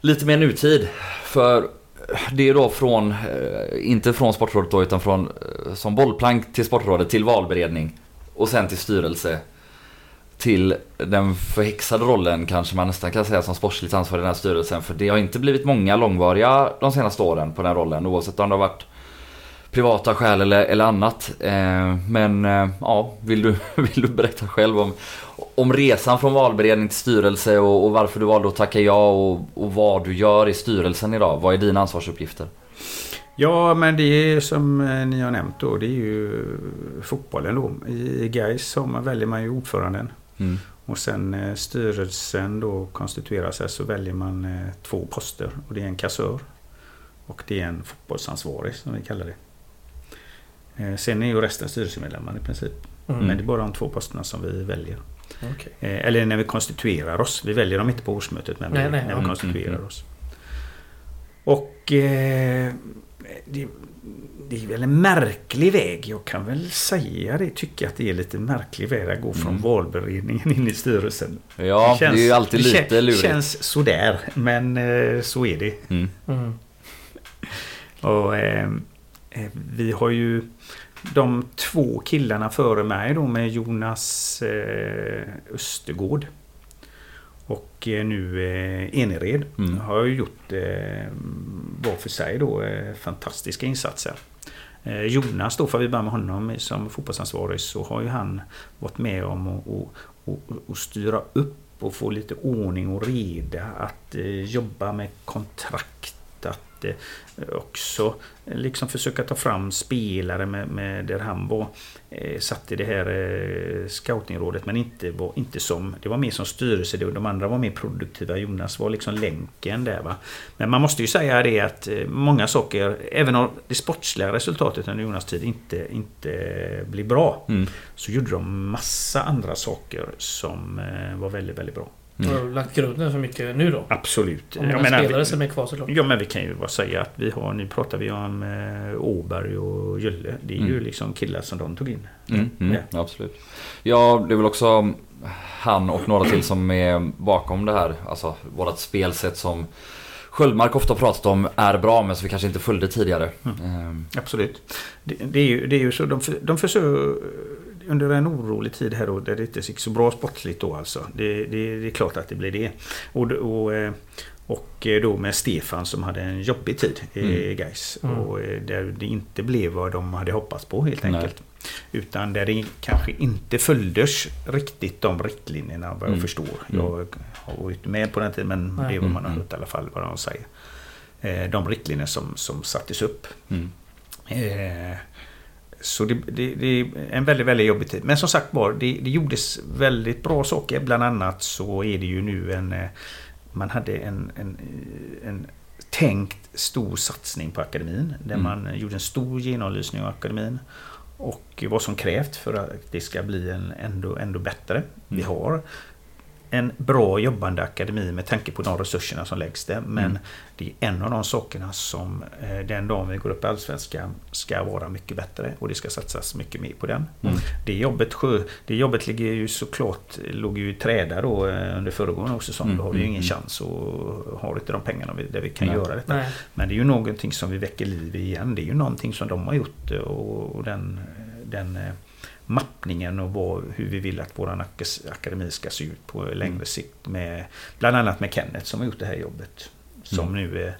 lite mer nutid. För eh, det är då från, eh, inte från Sportrådet då, utan från som bollplank till Sportrådet till valberedning och sen till styrelse. Till den förhäxade rollen kanske man nästan kan säga som sportsligt ansvarig i den här styrelsen. För det har inte blivit många långvariga de senaste åren på den rollen oavsett om det har varit privata skäl eller, eller annat. Eh, men eh, ja, vill du, vill du berätta själv om, om resan från valberedning till styrelse och, och varför du valde att tacka ja och, och vad du gör i styrelsen idag? Vad är dina ansvarsuppgifter? Ja, men det är som eh, ni har nämnt då. Det är ju fotbollen då. I Gais man- väljer man ju ordföranden. Mm. Och sen styrelsen då konstituerar sig så väljer man två poster. Och det är en kassör. Och det är en fotbollsansvarig som vi kallar det. Eh, sen är ju resten styrelsemedlemmar i princip. Mm. Men det är bara de två posterna som vi väljer. Okej. Eh, eller när vi konstituerar oss. Vi väljer dem inte på årsmötet men Nej, vi, nej, när ja. vi konstituerar Mm, mm, oss. Och eh, det, det är väl en märklig väg. Jag kan väl säga det. Tycker att det är lite märklig väg att gå från Mm. valberedningen in i styrelsen. Ja, det, är ju alltid det lite lurigt. känns sådär. Men eh, så är det. Mm. Mm. Och, eh, vi har ju de två killarna före mig då med Jonas eh, Östergård. Och eh, nu eh, Enered Mm. har ju gjort eh, var för sig då eh, fantastiska insatser. Eh, Jonas då, för vi börjar med honom som fotbollsansvarig, så har ju han varit med om att och, och, och styra upp och få lite ordning och reda. Att eh, jobba med kontrakt. Att eh, också eh, liksom försöka ta fram spelare med, med där han var eh, satt i det här scoutingrådet men inte, var, inte som, det var mer som styrelse, de andra var mer produktiva. Jonas var liksom länken där va. Men man måste ju säga det att många saker, även om det sportsliga resultatet under Jonas tid inte, inte blir bra, Mm. så gjorde de massa andra saker som var väldigt, väldigt bra. Har du lagt grunden för mycket nu då? Absolut. Om många spelare som är kvar såklart. Ja men vi kan ju bara säga att vi har, nu pratar vi om eh, Åberg och Gylle. Det är ju Mm. liksom killar som de tog in. Mm, mm, Ja. Absolut. Ja, det är väl också han och några till som är bakom det här. Alltså vårat spelsätt som Sköldmark ofta pratat om är bra men som vi kanske inte följde tidigare. Ehm, Absolut. Det, det, är, ju, det är ju så, de, för, de försöker under en orolig tid här då, där det inte gick så bra sportsligt då alltså. Det, det, det är klart att det blir det. Och, och, eh, och eh, då med Stefan som hade en jobbig tid i Mm. Gais Mm. Och eh, där det inte blev vad de hade hoppats på helt Nej. enkelt. Utan där det kanske inte följdes riktigt de riktlinjerna vad jag Mm. förstår. Mm. Jag har varit med på den tiden men Nej. det är vad man har Mm, hört i alla fall vad de säger. Eh, De riktlinjer som, som sattes upp. mm. Eh, Så det, det, det är en väldigt, väldigt jobbig tid. Men som sagt var, det, det gjordes väldigt bra saker. Bland annat så är det ju nu en... eh, Man hade en, en, en tänkt stor satsning på akademin. Där Mm. man gjorde en stor genomlysning av akademin. Och vad som krävt för att det ska bli en ändå, ändå bättre. Vi Mm. har en bra jobbande akademi med tanke på de resurserna som läggs där. Men Mm. Det är en av de sakerna som eh, den dagen vi går upp i Allsvenskan ska vara mycket bättre och det ska satsas mycket mer på den. Mm. Det jobbet, det jobbet ligger ju såklart låg ju i träda då eh, under föregående säsong. Mm, Då har vi ju mm, ingen mm. chans och har inte de pengarna där vi kan Nej. göra detta. Nej. Men det är ju någonting som vi väcker liv i igen. Det är ju någonting som de har gjort eh, och, den, den mappningen och vad, hur vi vill att våran ak- akademi ska se ut på längre Mm. sikt. Med, bland annat med Kenneth som har gjort det här jobbet. Som Mm. nu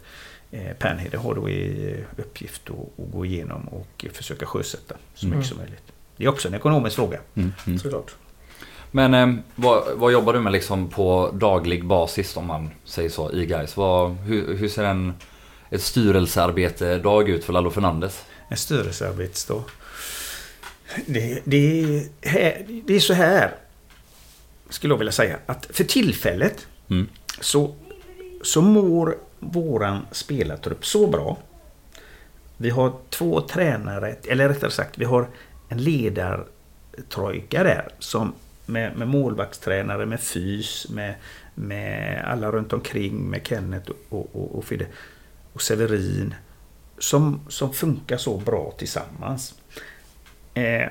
eh, Pernhede har då i uppgift att, att gå igenom och försöka sjösätta så Mm. mycket som möjligt. Det är också en ekonomisk fråga. Mm. Mm. Såklart. Men eh, vad, vad jobbar du med liksom på daglig basis om man säger så i guys? Vad, hur, hur ser en, ett styrelsearbete dag ut för Lalo Fernandes? En styrelsearbetsdag. Det, det, är här, det är så här, skulle jag vilja säga, att för tillfället Mm. så, så mår våran spelartrupp så bra. Vi har två tränare, eller rättare sagt vi har en ledartrojka där som med, med målvaktstränare, med fys, med, med alla runt omkring, med Kenneth och, och, och Fidde och Severin som, som funkar så bra tillsammans. Eh,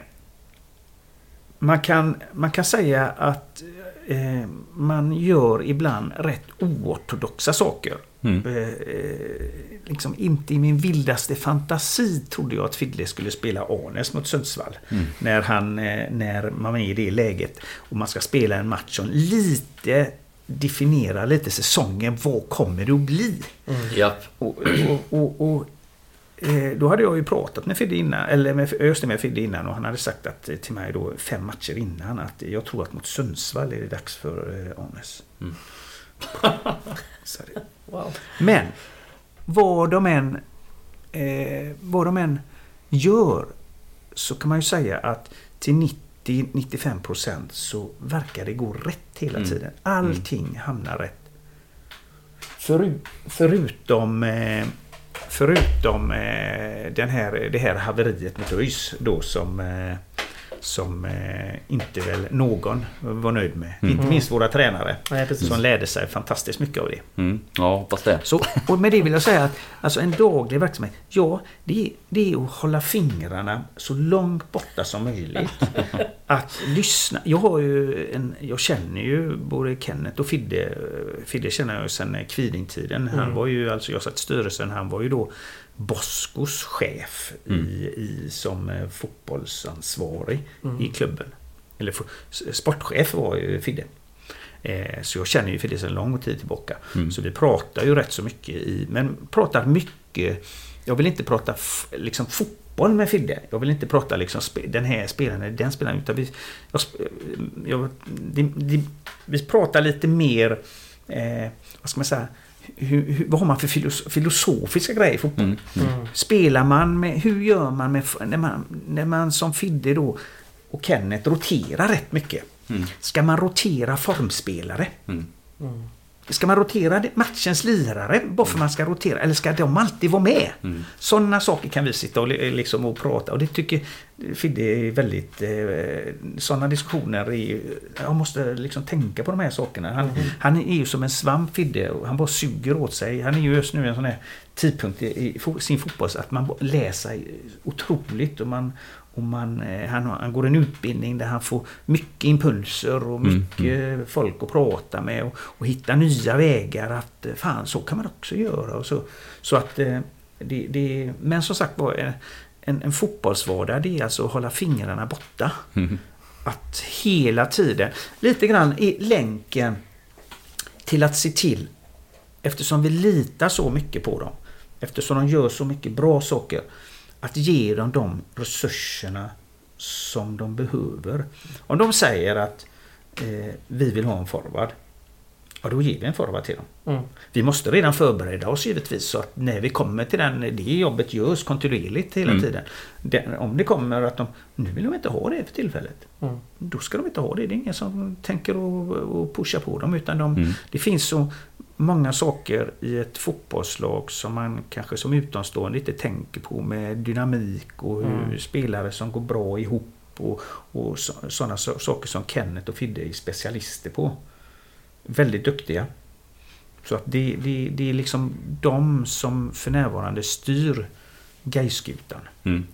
man, kan, man kan säga att eh, man gör ibland rätt oortodoxa saker. Mm. Eh, eh, liksom inte i min vildaste fantasi trodde jag att Fidle skulle spela Arnes mot Sundsvall. Mm. När, han, eh, när man är i det läget och man ska spela en match som lite definierar lite säsongen. Vad kommer det att bli? Japp. Och, och, och, och då hade jag ju pratat med Fidde innan, eller med, just det, med Fidde innan och han hade sagt att, eh, till mig då fem matcher innan att jag tror att mot Sundsvall är det dags för eh, Arnes. Mm. Wow. Men vad de än eh, vad de än gör så kan man ju säga att till 90-95% så verkar det gå rätt hela Mm. tiden. Allting hamnar rätt. Föru, förutom eh, förutom eh, den här, det här haveriet med ÖIS då som eh, som eh, inte väl någon var nöjd med. Mm. Inte minst våra tränare. Nej. Som lärde sig fantastiskt mycket av det. Mm. Ja, hoppas det. Så, och med det vill jag säga att alltså en daglig verksamhet, ja, det är, det är att hålla fingrarna så långt borta som möjligt. Att lyssna. Jag har ju en, jag känner ju både Kenneth och Fidde. Fidde känner jag sedan Kvidingtiden. Han Mm. var ju, alltså jag satt i styrelsen, han var ju då Boskos chef Mm. i, i, som eh, fotbollsansvarig Mm. i klubben. Eller sportchef var ju Fidde. Eh, så jag känner ju Fidde sedan lång tid tillbaka. Mm. Så vi pratar ju rätt så mycket i, men pratar mycket jag vill inte prata liksom fotboll med Fidde. Jag vill inte prata liksom den här spelaren, den spelaren. Utan vi, jag, jag, det, det, vi pratar lite mer, eh, vad ska man säga, hur, hur, vad har man för filos, filosofiska grejer i fotboll? Mm. Mm. Spelar man med, hur gör man med, när man, när man som Fidde då och Kenneth roterar rätt mycket? Mm. Ska man rotera formspelare? Mm. Mm. Ska man rotera matchens lirare bara för man ska rotera? Eller ska de alltid vara med? Mm. Sådana saker kan vi sitta och, li- liksom och prata och det tycker Fidde är väldigt... Eh, sådana diskussioner är Jag måste liksom tänka på de här sakerna. Han, han är ju som en svamp Fidde och han bara suger åt sig. Han är ju just nu i en sån här tidpunkt i, i fo- sin fotboll att man sig otroligt och man, och man, eh, han, han går en utbildning där han får mycket impulser och Mm, mycket folk att prata med och, och hitta nya vägar att eh, fan så kan man också göra. Och så, så att eh, det, det, men som sagt var en, en, en fotbollsvardag det är alltså att hålla fingrarna borta. Mm. Att hela tiden, lite grann i länken till att se till, eftersom vi litar så mycket på dem, eftersom de gör så mycket bra saker, att ge dem de resurserna som de behöver. Om de säger att eh, vi vill ha en forward, ja då ger vi en forward till dem. Mm. Vi måste redan förbereda oss givetvis så att när vi kommer till den, det jobbet görs kontinuerligt hela Mm. tiden. Den, om det kommer att de, nu vill de inte ha det för tillfället. Mm. Då ska de inte ha det. Det är ingen som tänker att- att pusha på dem. Utan de, Mm. det finns så många saker i ett fotbollslag som man kanske som utomstående inte tänker på med dynamik och hur Mm. spelare som går bra ihop och, och sådana saker som Kenneth och Fidde är specialister på. Väldigt duktiga. Så att det, det, det är liksom de som för närvarande styr Gaiskutan. Mm.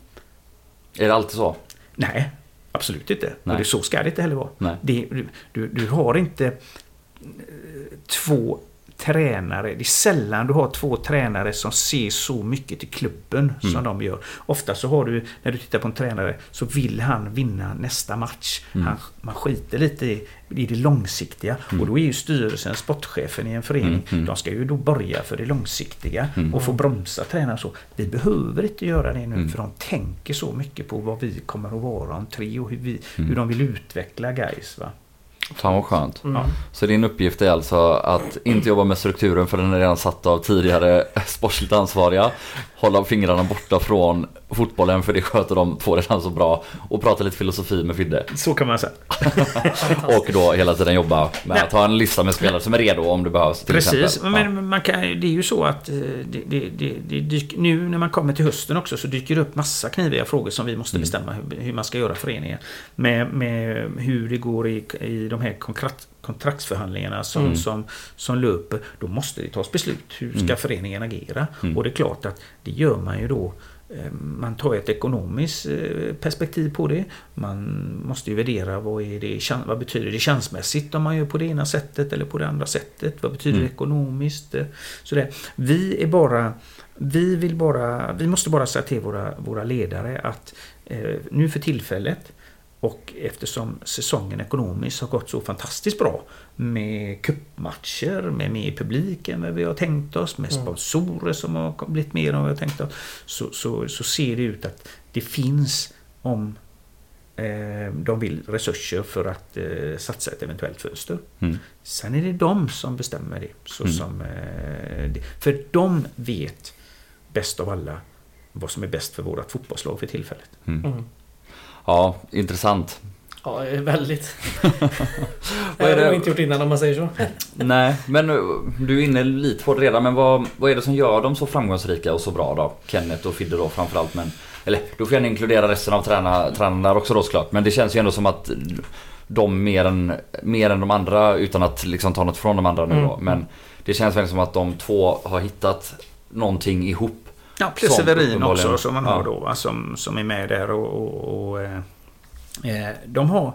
Är det alltid så? Nej, absolut inte. Nej. Och det, så ska det inte heller vara. Det, du, du, du har inte eh, två tränare. Det är sällan du har två tränare som ser så mycket till klubben som Mm. de gör. Ofta så har du, när du tittar på en tränare, så vill han vinna nästa match. Mm. Han, man skiter lite i, i det långsiktiga. Mm. Och då är ju styrelsen, sportchefen i en förening, Mm, mm. de ska ju då börja för det långsiktiga Mm. och få bromsa tränaren så. Vi behöver inte göra det nu för de tänker så mycket på vad vi kommer att vara om tre och hur, vi, hur de vill utveckla guys va? Fan vad skönt. Mm. Ja. Så din uppgift är alltså att inte jobba med strukturen för den är redan satt av tidigare sportsligt ansvariga. Hålla fingrarna borta från fotbollen för det sköter de två redan så bra. Och prata lite filosofi med Fidde. Så kan man säga. Och då hela tiden jobba med Nej. att ha en lista med spelare som är redo om det behövs. Till Precis, exempel. men man kan, det är ju så att eh, det, det, det, det dyker, nu när man kommer till hösten också så dyker det upp massa kniviga frågor som vi måste Mm. bestämma hur, hur man ska göra föreningen. Med, med hur det går i, i de här kontrakt, kontraktsförhandlingarna som, Mm. som, som löper. Då måste det tas beslut. Hur ska Mm. föreningen agera? Mm. Och det är klart att det gör man ju då eh, man tar ett ekonomiskt eh, perspektiv på det. Man måste ju värdera vad, är det, vad betyder det chansmässigt om man gör på det ena sättet eller på det andra sättet. Vad betyder Mm. det ekonomiskt? eh, Sådär. Vi är bara vi, vill bara, vi måste bara säga till våra, våra ledare att eh, nu för tillfället och eftersom säsongen ekonomiskt har gått så fantastiskt bra med kuppmatcher, med mer publik än vad vi har tänkt oss, med Mm. sponsorer som har blivit mer än vad vi har tänkt oss, så, så, så ser det ut att det finns om eh, de vill resurser för att eh, satsa ett eventuellt fönster. Mm. Sen är det de som bestämmer det. Så Mm. som, eh, det. För de vet bäst av alla vad som är bäst för vårt fotbollslag för tillfället. Mm. Ja, intressant. Ja, väldigt. Det har jag inte gjort innan om man säger så. Nej, men uh, du är inne lite på det redan. Men vad, vad är det som gör dem så framgångsrika och så bra då? Kenneth och Fidde då framförallt. Men, eller då får jag gärna inkludera resten av tränarna, tränarna också då såklart. Men det känns ju ändå som att de mer än, mer än de andra, utan att liksom ta något från de andra nu då. Mm. Men det känns väl som att de två har hittat någonting ihop. Ja, plus Som Severin också som man har då va, som, som är med där och, och, och eh, eh, de har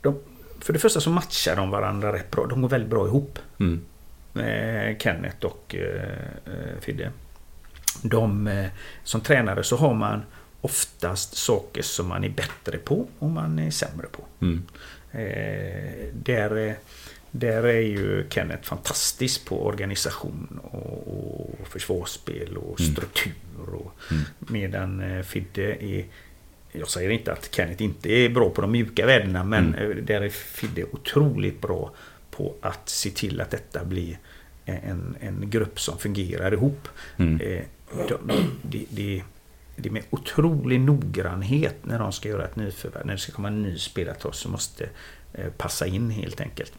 de, för det första så matchar de varandra rätt bra. De går väldigt bra ihop. Mm. eh, Kenneth och eh, eh, Fidde. De, eh, som tränare så har man oftast saker som man är bättre på och man är sämre på. Mm. Eh, där, där är ju Kenneth fantastisk på organisation och, och försvarsspel och Mm. struktur. Och, Mm. Medan eh, Fidde är jag säger inte att Kenneth inte är bra på de mjuka värdena men Mm. eh, där är Fidde otroligt bra på att se till att detta blir en, en grupp som fungerar ihop. Mm. Eh, de, det, det, det är med otrolig noggrannhet när de ska göra ett nyförvärv. När det ska komma en ny spelare till oss som måste eh, passa in helt enkelt.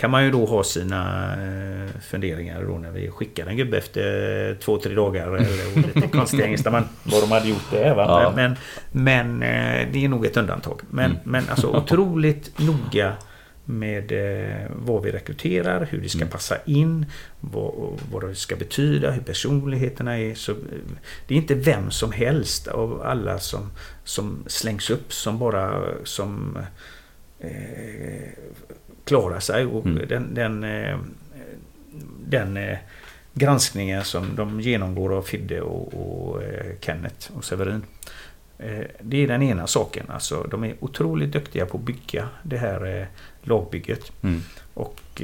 Kan man ju då ha sina eh, funderingar då när vi skickar en gubbe efter två, tre dagar. Eller lite konstiga ängslan man vad de hade gjort det. Va? Ja. Men, men eh, det är nog ett undantag. Men, Mm. men alltså otroligt noga med eh, vad vi rekryterar, hur det ska Mm. passa in, vad, vad det ska betyda, hur personligheterna är. Så, eh, det är inte vem som helst av alla som, som slängs upp som bara som eh, klarar sig. Och Mm. den, den, eh, den eh, granskningen som de genomgår av Fidde och, och eh, Kenneth och Severin. Det är den ena saken. Alltså, de är otroligt duktiga på att bygga det här lagbygget. Mm. Och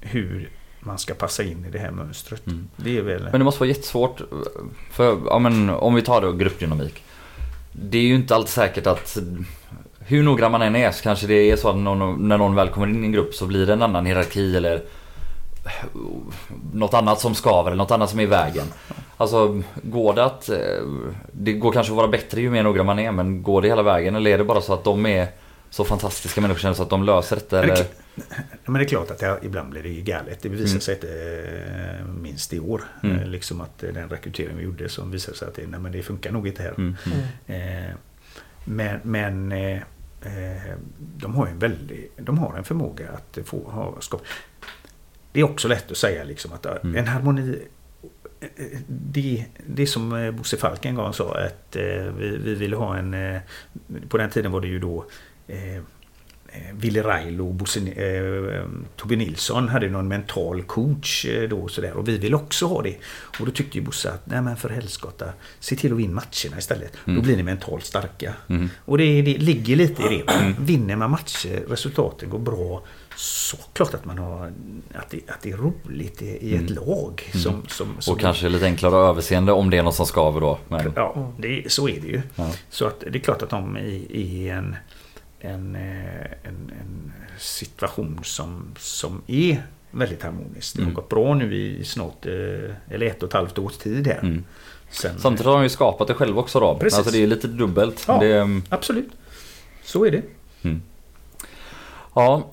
hur man ska passa in i det här mönstret. Mm. Det är väl... Men det måste vara jättesvårt. För, ja, men, om vi tar då gruppdynamik. Det är ju inte alltid säkert att hur noggrann man än är så kanske det är så att någon, när någon väl kommer in i en grupp så blir det en annan hierarki eller något annat som skaver eller något annat som är i vägen. Alltså går det att... eh, Det går kanske att vara bättre ju mer noggrann man är men går det hela vägen eller är det bara så att de är så fantastiska människor så att de löser detta Men det, eller? Men det är klart att det, ibland blir det ju galet. Det visar Mm. sig inte minst i år. Mm. Eh, Liksom att den rekrytering vi gjorde som visade sig att det, nej, men det funkar nog inte här. Mm. Eh, men men de har en väldig, de har en förmåga att få ha skap. Det är också lätt att säga liksom att Mm. en harmoni eh, det, det som eh, Bosse Falk en gång sa att eh, vi, vi ville ha en... eh, På den tiden var det ju då eh, eh, Railo och Bosse, eh, Tobbe Nilsson hade någon mental coach eh, då och sådär och vi ville också ha det. Och då tyckte ju Bosse att nej men för helskotta, se till att vinna matcherna istället. Mm. Då blir ni mentalt starka. Mm. Och det, det ligger lite i det. Vinner man matcher, resultaten går bra, så klart att man har att det, att det är roligt i, ett Mm. lag. Som, som, som Och kanske lite enklare överseende om det är något som skaver då. Men, Ja, det, så är det ju. ja. Så att det är klart att de i, i en, en, eh, en, en situation som, som är väldigt harmonisk. Det har Mm. gått bra nu i snart, eh, eller ett och ett halvt års tid här. Mm. Sen, Samtidigt har de ju skapat det själva också då. Precis. Alltså det är lite dubbelt. Ja. Det, mm, Absolut. Så är det. ja.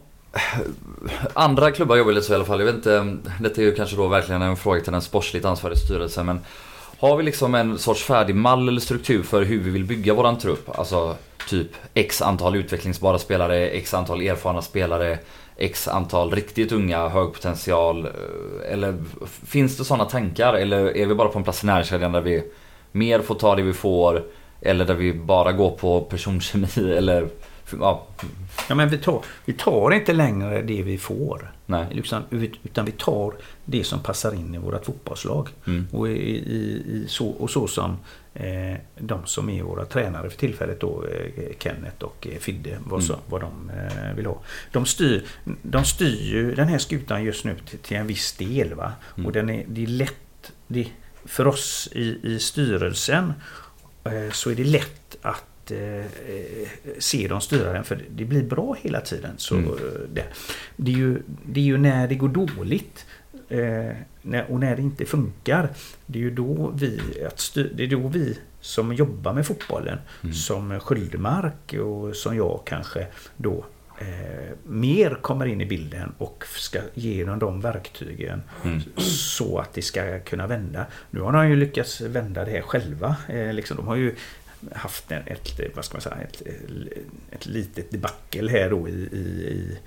Andra klubbar jobbar lite så i alla fall. Jag vet inte, detta är ju kanske då verkligen en fråga till den sportsligt ansvariga styrelsen. Men har vi liksom en sorts färdig mall eller struktur för hur vi vill bygga våran trupp? Alltså typ x antal utvecklingsbara spelare, x antal erfarna spelare, x antal riktigt unga, hög potential. eh, Eller finns det sådana tankar? Eller är vi bara på en plats i näringskedjan där vi mer får ta det vi får? Eller där vi bara går på personkemi eller... Ja, Ja, men vi, tar, vi tar inte längre det vi får. nej. Liksom, utan vi tar det som passar in i vårt fotbollslag. Mm. Och, i, i, i så, och så som de som är våra tränare för tillfället då, eh, Kenneth och eh, Fidde, vad, så, Mm. vad de eh, vill ha. De styr, de styr ju den här skutan just nu till, en viss del. Va? Mm. Och den är, det är lätt, det, för oss i, i styrelsen eh, så är det lätt att eh, se dem styra den för det blir bra hela tiden. Så, Mm. eh, det, det, är ju, det är ju när det går dåligt eh, och när det inte funkar. Det är ju då vi, att det är då vi som jobbar med fotbollen Mm. som Sköldemark och som jag kanske då eh, mer kommer in i bilden och ska ge dem de verktygen Mm. så att det ska kunna vända. Nu har de ju lyckats vända det här själva. Eh, liksom, de har ju haft en, ett, vad ska man säga, ett, ett litet debacle här då i, i, i,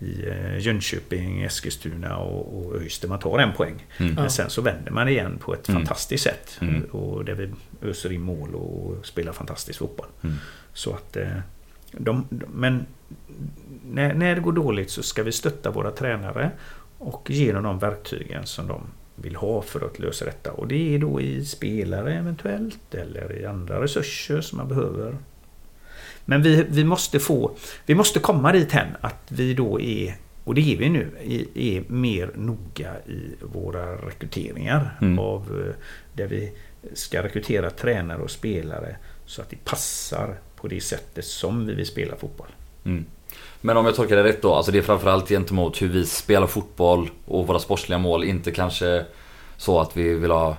i eh, Jönköping, Eskilstuna och, och Öyster. Man tar en poäng. Mm. Men sen så vänder man igen på ett Mm. fantastiskt sätt. Mm. Och där vi öser in mål och spelar fantastisk fotboll. Mm. Så att eh, de, de, men när, när det går dåligt så ska vi stötta våra tränare och ge dem de verktygen som de vill ha för att lösa detta. Och det är då i spelare eventuellt eller i andra resurser som man behöver. Men vi, vi måste få, vi måste komma dit hen att vi då är, och det är vi nu, är, mer noga i våra rekryteringar mm. av eh, där vi ska rekrytera tränare och spelare så att det passar på det sättet som vi vill spela fotboll. Mm. Men om jag tolkar det rätt då, alltså det är framförallt gentemot hur vi spelar fotboll och våra sportsliga mål. Inte kanske så att vi vill ha,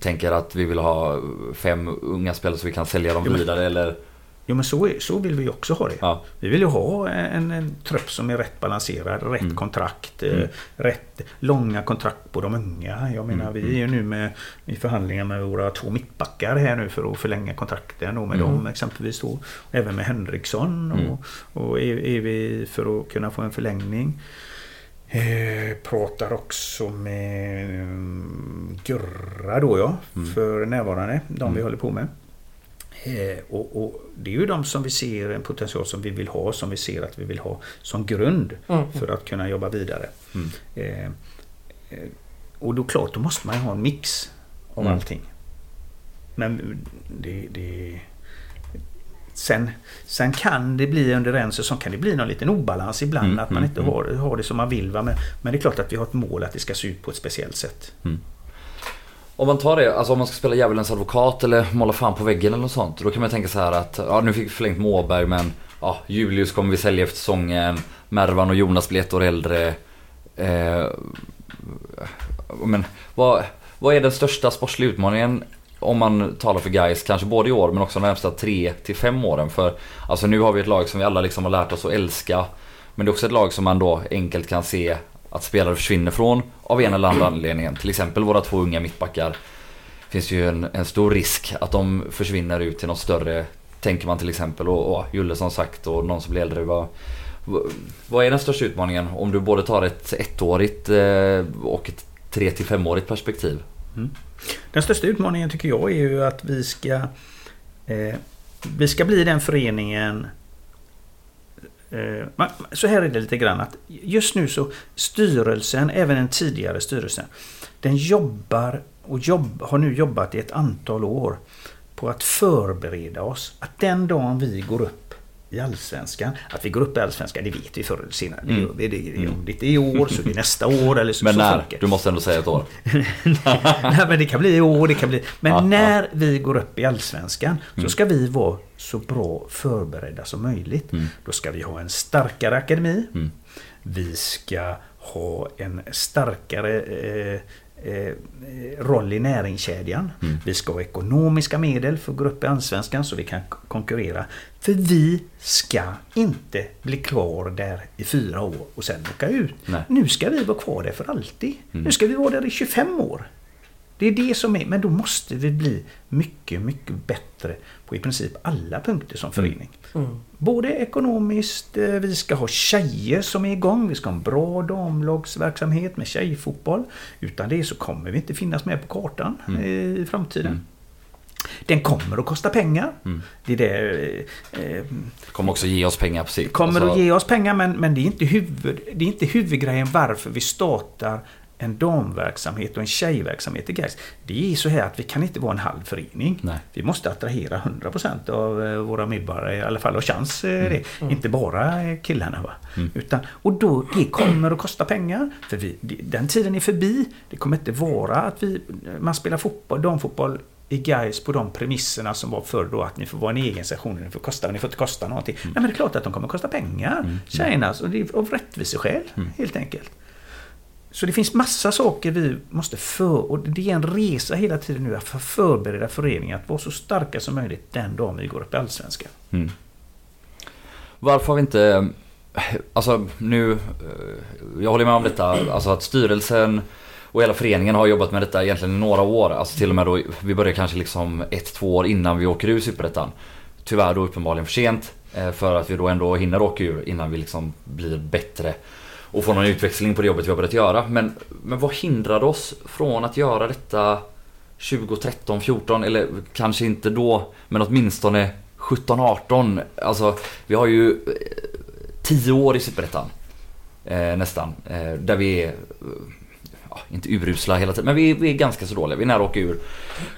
tänker att vi vill ha fem unga spelare så vi kan sälja dem vidare eller Jo men så, så vill vi också ha det. Ja. Vi vill ju ha en, en trupp som är rätt balanserad, rätt mm. kontrakt, eh, mm. rätt långa kontrakt på de unga. Jag menar mm. vi är ju nu med, i förhandlingar med våra två mittbackar här nu för att förlänga kontrakten med mm. dem exempelvis. Då. Även med Henriksson och, mm. och är, är, vi för att kunna få en förlängning. Eh, pratar också med Gurra då ja, mm. för närvarande. De vi håller på med. Eh, och, och, Det är ju de som vi ser en potential som vi vill ha, som vi ser att vi vill ha som grund mm. för att kunna jobba vidare. Mm. Eh, eh, och då klart, då måste man ha en mix av mm. allting. Men det, det Sen, sen kan det bli under en säsong kan det bli någon liten obalans ibland mm, att man mm, inte mm. har, har det som man vill. Va? Men, men det är klart att vi har ett mål att det ska se ut på ett speciellt sätt. Om man tar det, alltså om man ska spela djävulens advokat eller måla fan på väggen eller något sånt. Då kan man tänka så här att, ja nu fick vi förlängt Måberg men ja, Julius kommer vi sälja efter säsongen. Mervan och Jonas blir ett år äldre. Eh, men vad, vad är den största sportsliga utmaningen om man talar för guys kanske både i år men också de närmsta 3 till 5 åren. För alltså nu har vi ett lag som vi alla liksom har lärt oss att älska. Men det är också ett lag som man då enkelt kan se att spelare försvinner från av en eller andra anledningen. Till exempel våra två unga mittbackar. finns ju en, en stor risk att de försvinner ut till något större. Tänker man till exempel och, och Julle som sagt och någon som blir äldre. Vad, vad är den största utmaningen om du både tar ett ettårigt eh, och ett tre till femårigt perspektiv? Mm. Den största utmaningen tycker jag är ju att vi ska eh, Vi ska bli den föreningen Eh, så här är det lite grann att just nu så styrelsen, även den tidigare styrelsen, den jobbar och jobb, har nu jobbat i ett antal år på att förbereda oss att den dagen vi går upp i Allsvenskan. Att vi går upp i Allsvenskan, det vet vi förr eller senare. Mm. Det gör vi. Det, mm. Om det inte är i år så är det nästa år. Eller så, men så när? Saker. Du måste ändå säga ett år. Nej, men det kan bli i år. Det kan bli. Men ja, när ja. vi går upp i Allsvenskan så mm. ska vi vara så bra förberedda som möjligt. Mm. Då ska vi ha en starkare akademi. Mm. Vi ska ha en starkare Eh, roll i näringskedjan. Mm. Vi ska ha ekonomiska medel för i Allsvenskan så vi kan konkurrera. För vi ska inte bli kvar där i fyra år och sen åka ut. Nej. Nu ska vi vara kvar där för alltid. Mm. Nu ska vi vara där i 25 år. Det är det som är, men då måste vi bli mycket, mycket bättre på i princip alla punkter som förening. Mm. mm. Både ekonomiskt, eh, vi ska ha tjejer som är igång, vi ska ha en bra damlagsverksamhet med tjejfotboll. Utan det så kommer vi inte finnas med på kartan mm. i framtiden. Mm. Den kommer att kosta pengar. Mm. Det, det eh, kommer också ge oss pengar på sikt. kommer alltså... att ge oss pengar men, men det, är inte huvud, det är inte huvudgrejen varför vi startar en damverksamhet och en tjejverksamhet i Gais. Det är så här att vi kan inte vara en halv förening. Nej. Vi måste attrahera 100% av eh, våra medborgare, i alla fall ha chans. Eh, mm. Mm. Inte bara killarna. Va? Mm. Utan, och då, det kommer att kosta pengar. För vi, den tiden är förbi. Det kommer inte vara att vi, man spelar fotboll, damfotboll i Gais på de premisserna som var förr då att ni får vara en egen session, ni får, kosta, ni får inte kosta någonting. Mm. Nej men det är klart att de kommer att kosta pengar. Mm. Tjejerna, och det är av rättviseskäl mm. helt enkelt. Så det finns massa saker vi måste för... Och det är en resa hela tiden nu att förbereda föreningen att vara så starka som möjligt den dagen vi går upp i Allsvenskan. Mm. Varför har vi inte... Alltså nu... Jag håller med om detta. Alltså att styrelsen och hela föreningen har jobbat med detta egentligen i några år. Alltså till och med då, vi börjar kanske liksom ett, två år innan vi åker ur Superettan. Tyvärr då uppenbarligen för sent. Eh, för att vi då ändå hinner åka ur innan vi liksom blir bättre och få någon utväxling på det jobbet vi har börjat göra. Men, men vad hindrade oss från att göra detta 2013, 14 eller kanske inte då men åtminstone 17, 18. Alltså vi har ju eh, 10 år i Superettan. Eh, nästan. Eh, där vi är ja, inte urusla hela tiden, men vi, vi är ganska så dåliga. Vi är nära att åka ur.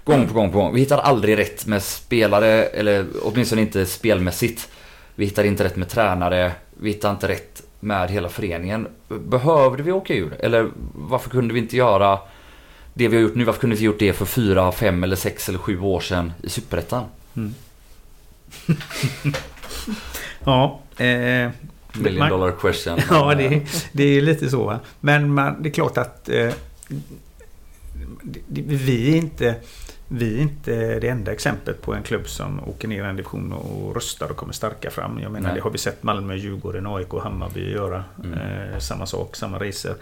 Gång på gång på gång. Vi hittar aldrig rätt med spelare, eller åtminstone inte spelmässigt. Vi hittar inte rätt med tränare. Vi hittar inte rätt med hela föreningen. Behövde vi åka ur? Eller varför kunde vi inte göra det vi har gjort nu? Varför kunde vi inte gjort det för fyra, fem eller sex eller sju år sedan i Superettan? Mm. ja. Eh, Million dollar question. Ja, det, det är lite så. va. Men man, det är klart att eh, vi, är inte, vi är inte det enda exemplet på en klubb som åker ner en division och röstar och kommer starka fram. Jag menar, Nej. det har vi sett Malmö, Djurgården, AIK och Hammarby göra. Mm. Eh, samma sak, samma resor.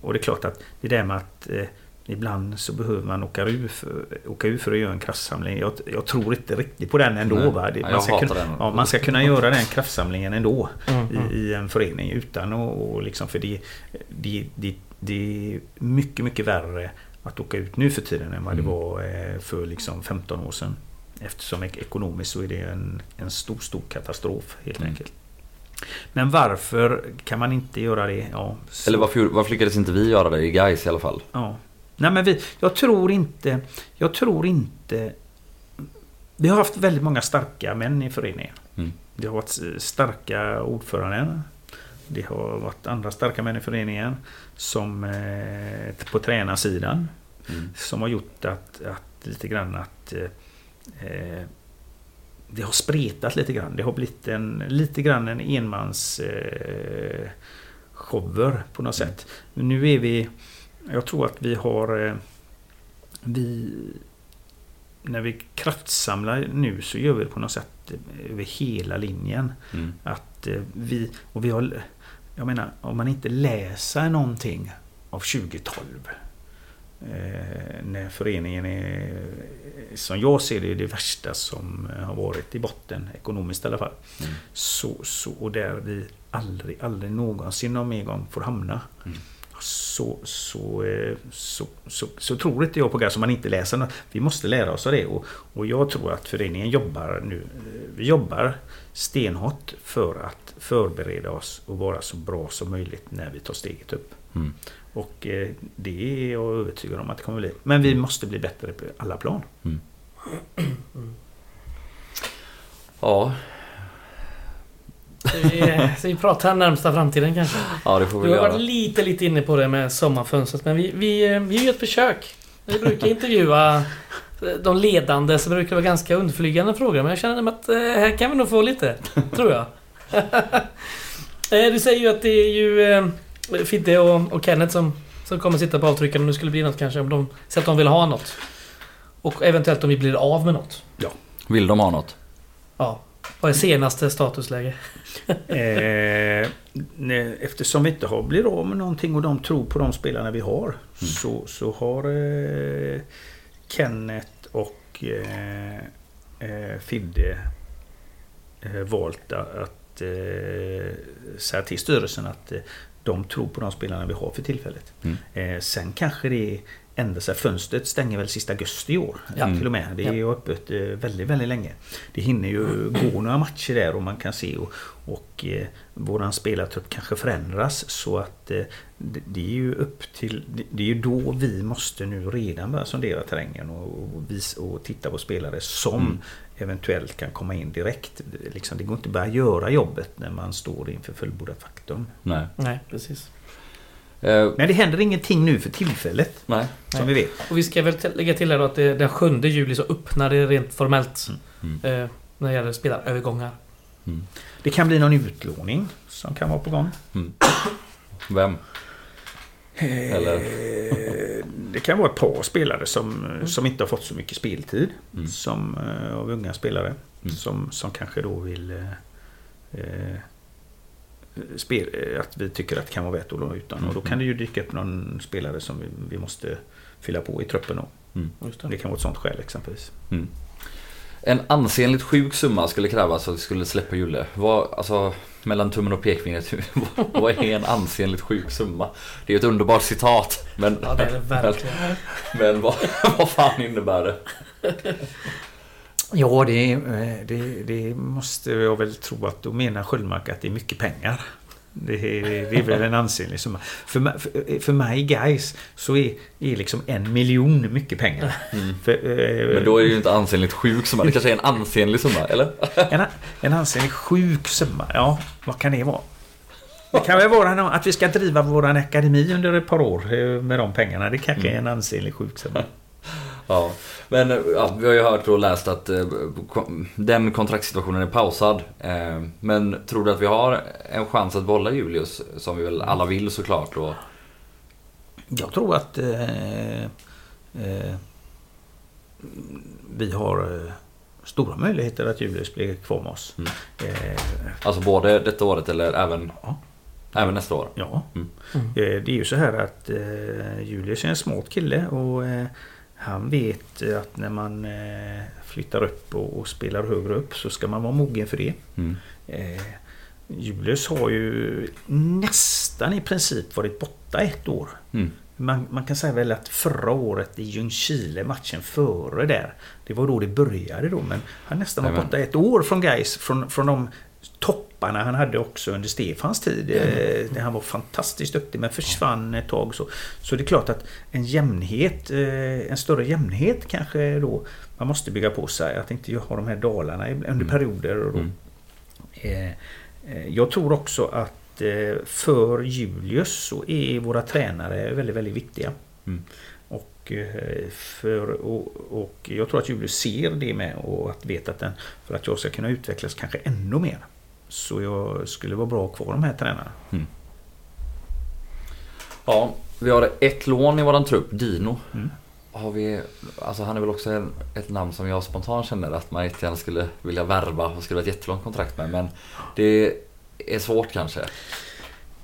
Och det är klart att det där med att eh, Ibland så behöver man åka ur för, åka ur för att göra en kraftsamling. Jag, jag tror inte riktigt på den ändå. Nej. Va? Det, man, ska kunna, den. ja, man ska kunna göra den kraftsamlingen ändå Mm, mm. i, i en förening utan att och liksom för det, det, det, det är mycket, mycket värre att åka ut nu för tiden än vad det Mm. var eh, för liksom 15 år sedan. Eftersom ek- ekonomiskt så är det en, en stor, stor katastrof helt Mm. enkelt. Men varför kan man inte göra det? Ja, Eller varför, varför lyckades inte vi göra det i Gais i alla fall? Ja. Nej men vi, jag tror inte, jag tror inte... Vi har haft väldigt många starka män i föreningen. Mm. Det har varit starka ordföranden. Det har varit andra starka män i föreningen. Som eh, på tränarsidan. Mm. Som har gjort att, att lite grann att eh, eh, det har spretat lite grann. Det har blivit en, lite grann en enmans eh, shower på något sätt. Men nu är vi... Jag tror att vi har... eh, Vi... När vi kraftsamlar nu så gör vi det på något sätt över hela linjen. Mm. Att eh, vi... Och vi har... Jag menar, om man inte läser någonting av 2012 eh, när föreningen är, som jag ser det, det värsta som har varit i botten, ekonomiskt i alla fall. Mm. Så, så, och där vi aldrig, aldrig någonsin någon mer gång får hamna. Mm. Så, så, eh, så, så, så tror inte jag på det som man inte läser. nå- Vi måste lära oss av det. Och, och jag tror att föreningen jobbar nu. eh, Vi jobbar stenhårt för att förbereda oss och vara så bra som möjligt när vi tar steget upp. Mm. Och eh, det är jag övertygad om att det kommer bli. Men vi måste bli bättre på alla plan. Ja, Så vi, så vi pratar närmsta framtiden kanske. ja, det får vi Du har varit lite, lite inne på det med sommarfönstret, men vi, vi, vi gör ett försök. Vi brukar intervjua de ledande, så brukar det vara ganska undflygande frågor. Men jag känner att eh, här kan vi nog få lite, tror jag. Eh, Du säger ju att det är ju eh, Fidde och, och Kenneth som, som kommer sitta på avtryckaren om det skulle bli något kanske. Om de säger att de vill ha något. Och eventuellt om vi blir av med något. Vill de ha något? Ja. Vad är senaste statusläge? Eh, nej, eftersom vi inte har blivit av med någonting och de tror på de spelarna vi har. Så, så har eh, Kenneth och eh, eh, Fidde eh, valt att eh, säga till styrelsen att eh, de tror på de spelarna vi har för tillfället. Mm. Eh, sen kanske det ändrar sig. Fönstret stänger väl sista augusti i år. Ja. Till och med. Det är ju öppet eh, väldigt, väldigt länge. Det hinner ju gå några matcher där och man kan se och, och eh, våran spelartrupp kanske förändras så att eh, det, det är ju upp till... Det, det är ju då vi måste nu redan börja sondera terrängen och, och, visa, och titta på spelare som Mm. eventuellt kan komma in direkt. Liksom, det går inte att börja göra jobbet när man står inför fullbordat faktum. Nej. Nej, precis. Eh, Men det händer ingenting nu för tillfället. nej. Som vi vet. Och vi ska väl lägga till här då att det, den 7 juli så öppnar det rent formellt. Mm. Eh, när det gäller spelarövergångar. Mm. Det kan bli någon utlåning som kan vara på gång. Mm. Vem? Eller? Eh, Det kan vara ett par spelare som, som inte har fått så mycket speltid. Mm. Som, eh, av unga spelare. Mm. Som, som kanske då vill... Eh, spel, eh, att vi tycker att det kan vara värt att låna ut dem. Och då Mm. kan det ju dyka upp någon spelare som vi, vi måste fylla på i truppen. Då. Just Det kan vara ett sånt skäl exempelvis. Mm. En ansenligt sjuk summa skulle krävas för att vi skulle släppa Julle. Vad, alltså, mellan tummen och pekfingret, vad- är en ansenligt sjuk summa? Det är ett underbart citat, men, Ja, det är det verkligen. men vad, vad fan innebär det? Ja, det, eh, det, det måste jag väl tro att då menar Sköldmark att det är mycket pengar. Det är, det är väl en ansenlig summa. För, för, för mig guys så är, är liksom en miljon mycket pengar. Mm. För, eh, Men då är det ju inte ansenligt sjuk summa. Det kanske är en ansenlig summa, eller? en, en ansenlig sjuk summa. Ja, vad kan det vara? Det kan väl vara att vi ska driva våran akademi under ett par år eh, med de pengarna. Det kanske är en ansenlig sjuk summa. Ja, men ja, vi har ju hört och läst att eh, den kontraktssituationen är pausad. Eh, men tror du att vi har en chans att behålla Julius, som vi väl alla vill såklart? Och, Jag tror att eh, eh, vi har eh, stora möjligheter att Julius blir kvar med oss. Mm. Eh, alltså både detta året eller även, Ja. även nästa år? ja. Mm. Eh, det är ju så här att eh, Julius är en smart kille och eh, han vet att när man eh, flyttar upp och, spelar högre upp så ska man vara mogen för det. Mm. Eh, Julius har ju nästan i princip varit borta ett år. Mm. Man, man kan säga väl att förra året i Ljungskile, matchen före där, det var då det började då. Men han nästan var borta ett år från Gais från, från de topparna han hade också under Stefans tid. Eh, där han var fantastiskt duktig men försvann ett tag. Så, så det är klart att en jämnhet, eh, en större jämnhet kanske då man måste bygga på sig. Att inte ha de här dalarna under Mm. perioder. Och då. Mm. Eh, eh, Jag tror också att eh, för Julius så är våra tränare väldigt, väldigt viktiga. Mm. Och, eh, för, och, och jag tror att Julius ser det med och att vet att den, för att jag ska kunna utvecklas kanske ännu mer. Så jag skulle vara bra att ha kvar de här tränarna. Ja, vi har ett lån i våran trupp, Dino. Mm. Har vi, alltså han är väl också en, ett namn som jag spontant känner att man jättegärna skulle vilja värva och skriva ett jättelångt kontrakt med. Men det är svårt kanske.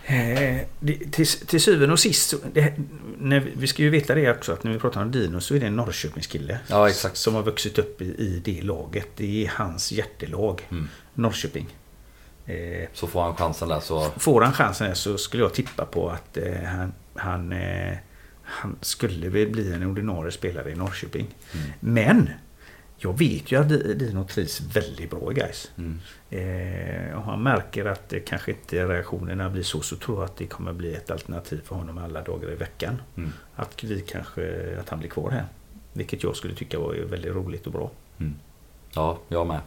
Eh, det, till, till syvende och sist, det, när vi, vi ska ju veta det också att när vi pratar om Dino så är det en Norrköpingskille. Ja, exakt. Som har vuxit upp i, i det laget. Det är hans hjärtelag. Mm. Norrköping. Eh, Så får han chansen där så... får han chansen här så skulle jag tippa på att eh, han, han, eh, han skulle väl bli en ordinarie spelare i Norrköping. Mm. Men jag vet ju att Di- Dino trivs väldigt bra i guys. Mm. Eh, och han märker att det kanske inte reaktionerna blir så, så tror jag att det kommer bli ett alternativ för honom alla dagar i veckan. Mm. Att vi kanske, att han blir kvar här. Vilket jag skulle tycka var väldigt roligt och bra. Ja, jag med.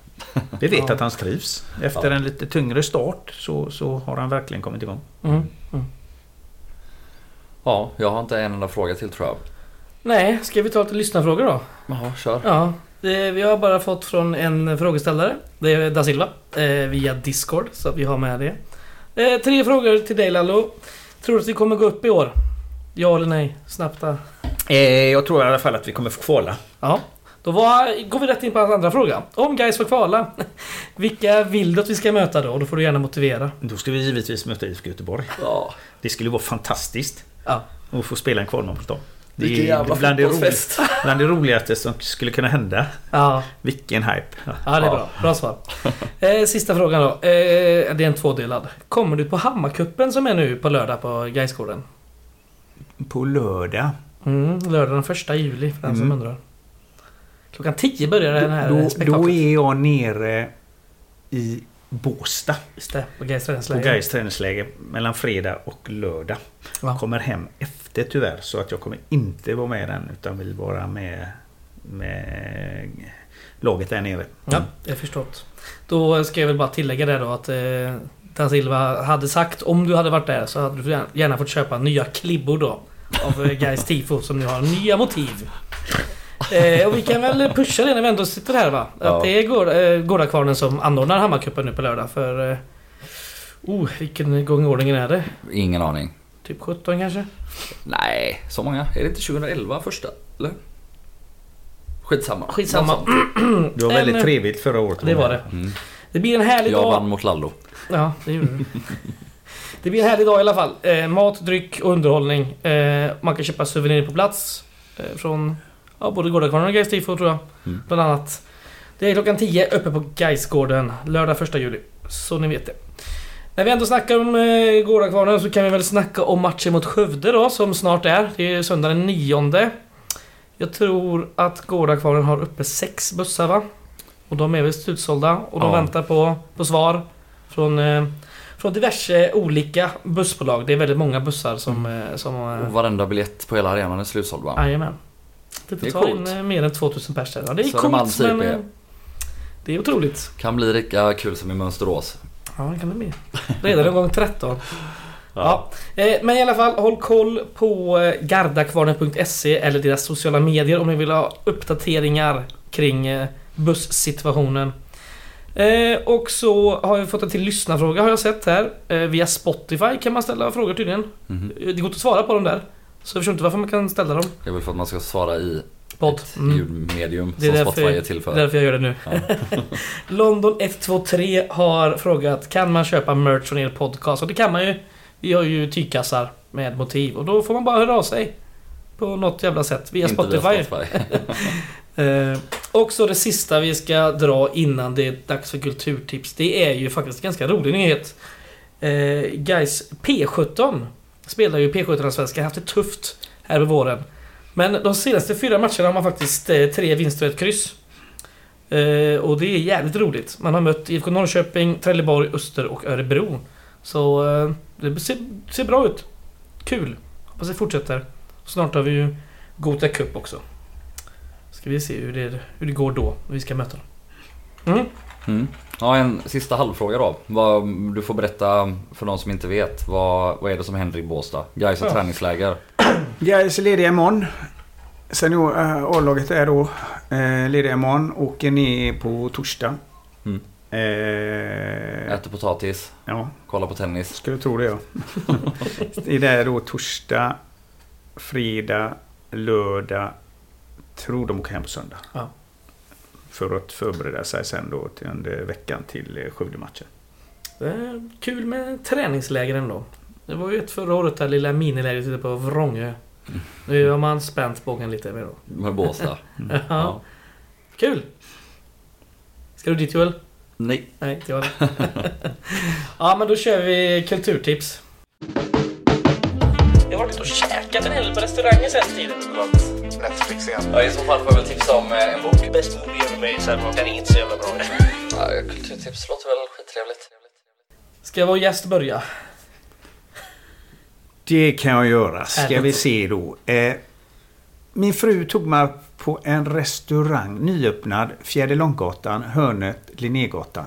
Vi vet Ja. att han trivs. Efter Ja. en lite tyngre start så, så har han verkligen kommit igång. Mm. Mm. Ja, jag har inte en enda fråga till tror jag. Nej, ska vi ta lite lyssnarfrågor då? Jaha, kör. Ja, vi har bara fått från en frågeställare. Det är Da Silva. Eh, via Discord, så att vi har med det. Eh, tre frågor till dig Lallo. Tror du att vi kommer gå upp i år? Ja eller nej? Snabbt där. Eh, jag tror i alla fall att vi kommer få kvala. Ja. Då var, går vi rätt in på hans andra fråga. Om guys får kvala, vilka vill du att vi ska möta då? Då får du gärna motivera. Då ska vi givetvis möta IFK Göteborg. Ja, Det skulle vara fantastiskt Ja. att få spela en kvalmatch då. Det vilken jävla bland det, roligaste, bland det roligaste som skulle kunna hända. Ja, Vilken hype. ja det är bra. Bra svar. Eh, sista frågan då. Eh, det är en tvådelad. Kommer du på Hammarkuppen som är nu på lördag på Gaisgården? På lördag. Mm, lördag den första juli för den som Mm. undrar. Klockan 10 börjar den här Då, då spektaklet. är jag nere i Båstad. Just det, på Gais På träningsläger. Gais träningsläger mellan fredag och lördag. Ja. Kommer hem efter tyvärr så att jag kommer inte vara med den utan vill vara med, med laget där nere. Ja, det är förstått. Då ska jag väl bara tillägga det då att eh, Da Silva hade sagt om du hade varit där så hade du gärna fått köpa nya klibbor då. Av eh, Gais tifo som nu har nya motiv. Eh, och vi kan väl pusha det när vi ändå sitter här va? Att Ja. det är Gård- eh, Gårdakvarnen som anordnar Hammarcupen nu på lördag för... Eh, oh, vilken gång i ordningen är det? Ingen aning. Typ 17 kanske? Nej, så många. Är det inte 2011 första? Eller? Skitsamma. Skitsamma. Det var En- väldigt trevligt förra året. Det var det. Mm. Det blir en härlig Jag dag. vann mot Lallo. Ja, det gjorde du. Det blir en härlig dag i alla fall. Eh, mat, dryck och underhållning. Eh, man kan köpa souvenirer på plats. Eh, från ja, både Gårdakvarnen och Gais tror jag. Mm. Bland annat. Det är klockan 10 uppe på Gaisgården. Lördag 1 juli. Så ni vet det. När vi ändå snackar om eh, Gårdakvarnen så kan vi väl snacka om matchen mot Skövde då som snart är. Det är söndag den 9. Jag tror att Gårdakvarnen har uppe sex bussar va? Och de är väl utsålda och de Ja. väntar på, på svar från, eh, från diverse olika bussbolag. Det är väldigt många bussar som... eh, som Och varenda biljett på hela arenan är slutsåld va? Jajamän. Det Det är tar in coolt. eh, mer än 2000 pers där. Ja, det är Södermalms coolt men... IP. eh, Det är otroligt. Kan bli lika kul som i Mönsterås. Ja, det kan det bli. Redan en gång 13. Ja. Eh, Men i alla fall, håll koll på gardakvarnen.se eller deras sociala medier om ni vill ha uppdateringar kring bussituationen. Och så har vi fått en till lyssnarfråga har jag sett här. Via Spotify kan man ställa frågor tydligen. Eh, Det går inte att svara på dem där. Så jag förstår inte varför man kan ställa dem. Det är väl för att man ska svara i Podd. ett Mm. ljudmedium Det är som Spotify är till Det för. är därför jag gör det nu. Ja. London 123 har frågat Kan man köpa merch från er podcast? Och det kan man ju. Vi har ju tygkassar med motiv och då får man bara höra av sig. På något jävla sätt. Via Inte Spotify. via Spotify. Eh, och så det sista vi ska dra innan det är dags för kulturtips. Det är ju faktiskt en ganska rolig nyhet. Eh, guys, P17 spelar ju P17 svenska haft det tufft här på våren. Men de senaste fyra matcherna har man faktiskt eh, tre vinster och ett kryss. Eh, och det är jävligt roligt. Man har mött IFK Norrköping, Trelleborg, Öster och Örebro. Så eh, det ser, ser bra ut. Kul. Hoppas det fortsätter. Snart har vi ju Gota Cup också. Ska vi se hur det, hur det går då, när vi ska möta dem. Mm. Mm. Ja, en sista halvfråga då. Vad, du får berätta för de som inte vet. Vad, vad är det som händer i Båstad? Gais och Ja. träningsläger. Gais är lediga imorgon. Senior äh, A-laget är då äh, lediga imorgon. Åker ner på torsdag. Mm. Eh, Äter potatis, ja, kollar på tennis. skulle tro det ja. det är då torsdag, fredag, lördag. Tror de åker hem på söndag. Ja. För att förbereda sig sen då till under veckan till eh, Skövde-matchen. Är kul med träningsläger ändå. Det var ju ett förra året, det lilla minilägret ute på Vrångö. Nu har man spänt bågen lite mer då. Med Båstad. Ja. Ja. Kul! Ska du dit Joel? Nej. Nej, inte jag. Ja, men då kör vi kulturtips. Jag har varit och käkat en hel del på restauranger sen tiden. Netflix igen. Ja, I så fall får jag väl tipsa om eh, en bok. Bäst movie ever made, så den är inte så jävla bra. Ja, kulturtips låter väl skittrevligt. Ska vår gäst börja? Det kan jag göra. Ska vi se då. Eh, min fru tog mig på en restaurang, nyöppnad, Fjärde Långgatan, hörnet Linnégatan.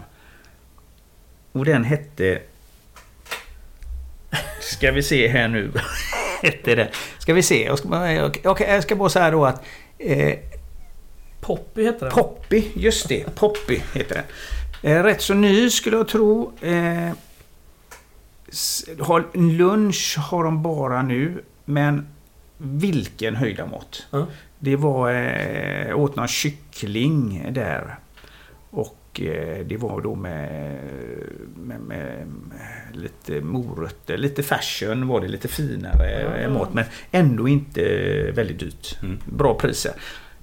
Och den hette... Ska vi se här nu. Hette det. Ska vi se. Jag ska, okej, jag ska bara säga då att... Eh, Poppy heter den. Poppy, just det. Poppy heter den. Eh, rätt så ny skulle jag tro. Eh, har, lunch har de bara nu, men vilken höjda mått. Ja. Det var eh, åt någon kyckling där. Och eh, det var då med, med, med, lite morötter, lite fashion var det, lite finare eh, mat. Men ändå inte väldigt dyrt. Mm. Bra priser.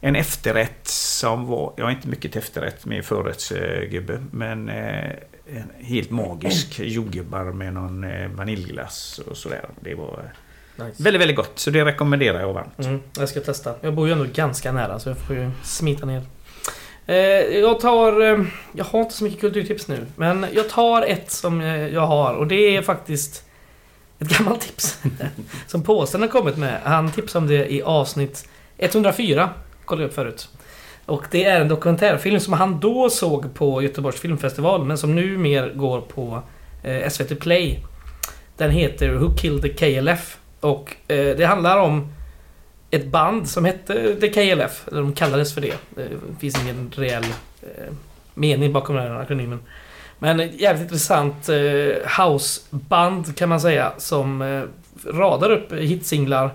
En efterrätt som var, jag är inte mycket till efterrätt med förrättsgubbe, men eh, en helt magisk jordgubbar med någon eh, vaniljglass och sådär. Det var Nice. väldigt, väldigt gott. Så det rekommenderar jag varmt. Mm, jag ska testa. Jag bor ju ändå ganska nära så jag får ju smita ner. Eh, jag tar... Eh, jag har inte så mycket kulturtips nu. Men jag tar ett som eh, jag har och det är faktiskt ett gammalt tips. som påsen har kommit med. Han tipsade om det i avsnitt 104. Kollade jag upp förut. Och det är en dokumentärfilm som han då såg på Göteborgs filmfestival men som nu mer går på eh, SVT Play. Den heter Who Killed the KLF? Och eh, det handlar om ett band som hette The KLF. Eller de kallades för det. Det finns ingen reell eh, mening bakom den här akronymen. Men ett jävligt intressant eh, houseband kan man säga. Som eh, radar upp hitsinglar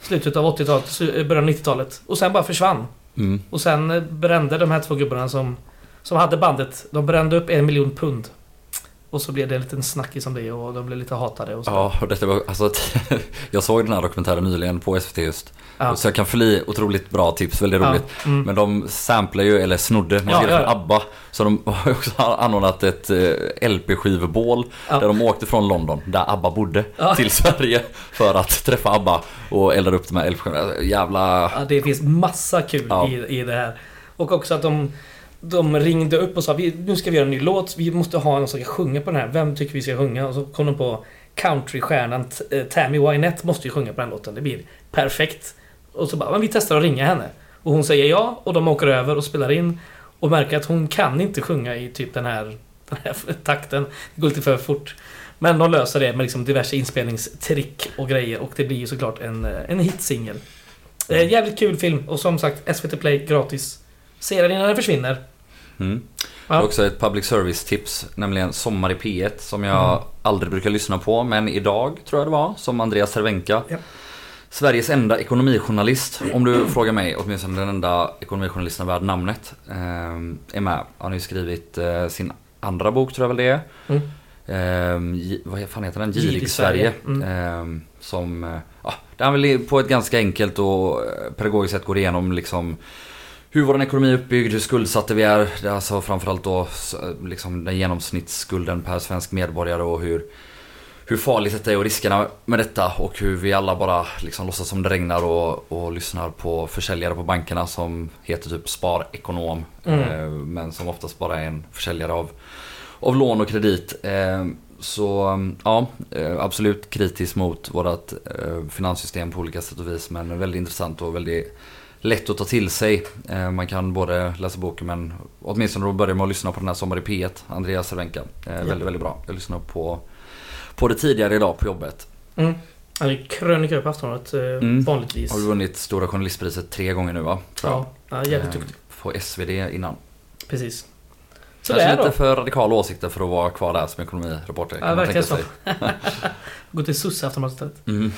slutet av 80-talet, su- början av 90-talet. Och sen bara försvann. Mm. Och sen eh, brände de här två gubbarna som, som hade bandet. De brände upp en miljon pund. Och så blev det en liten snackis om det och de blev lite hatade och så. Ja, och detta var, alltså, jag såg den här dokumentären nyligen på SVT just. Ja. Så jag kan i otroligt bra tips, väldigt Ja, roligt. mm. Men de samplar ju, eller snodde, man Ja, ja, från ja. ABBA. Så de har också anordnat ett eh, LP-skivebål. Ja. Där de åkte från London, där ABBA bodde, Ja. till Sverige. För att träffa ABBA och eldade upp de här LP-skivorna. Jävla... Ja, det finns massa kul Ja. i, i det här. Och också att de... de ringde upp och sa vi, nu ska vi göra en ny låt. Vi måste ha någon som ska sjunga på den här. Vem tycker vi ska sjunga? Och så kom de på countrystjärnan eh, Tammy Wynette måste ju sjunga på den låten. Det blir perfekt. Och så bara, men vi testar att ringa henne. Och hon säger ja och de åker över och spelar in. Och märker att hon kan inte sjunga i typ den här, den här takten. Det går lite för fort. Men de löser det med liksom diverse inspelningstrick och grejer och det blir ju såklart en, eh, en hitsingel. Eh, jävligt kul film och som sagt SVT Play gratis. Se den innan den försvinner. Mm. Ja. Också ett public service tips, nämligen Sommar i P1 som jag Mm. aldrig brukar lyssna på, men idag tror jag det var, som Andreas Cervenka. Ja. Sveriges enda ekonomijournalist, om du frågar mig, åtminstone den enda ekonomijournalisten värd namnet, eh, är med. Han har ju skrivit eh, sin andra bok, tror jag väl det är. Mm. Eh, Gi- vad fan heter den? Girig Sverige. Sverige. Eh, som, eh, ja, där han väl på ett ganska enkelt och pedagogiskt sätt går igenom liksom hur vår ekonomi är uppbyggd, hur skuldsatta vi är. Alltså framförallt då liksom den genomsnittsskulden per svensk medborgare och hur, hur farligt detta är och riskerna med detta och hur vi alla bara liksom låtsas som det regnar och, och lyssnar på försäljare på bankerna som heter typ sparekonom. Mm. Eh, men som oftast bara är en försäljare av, av lån och kredit. Eh, så ja, eh, absolut kritisk mot vårt eh, finanssystem på olika sätt och vis men väldigt intressant och väldigt lätt att ta till sig. Eh, Man kan både läsa boken men åtminstone då börja med att lyssna på den här Sommar i P1, Andreas Cervenka. Eh, Väldigt, väldigt bra. Jag lyssnade på, på det tidigare idag på jobbet. Mm. Han är krönikör på Aftonbladet eh, Mm. vanligtvis. Har du vunnit Stora Journalistpriset tre gånger nu va? Tror jag. Ja, ja, jävligt Eh, duktig. På SvD innan. Precis. Så Kanske det är lite då. för radikala åsikter för att vara kvar där som ekonomireporter. Ja, verkligen sig. Gå till sosse Aftonbladet istället. Mm.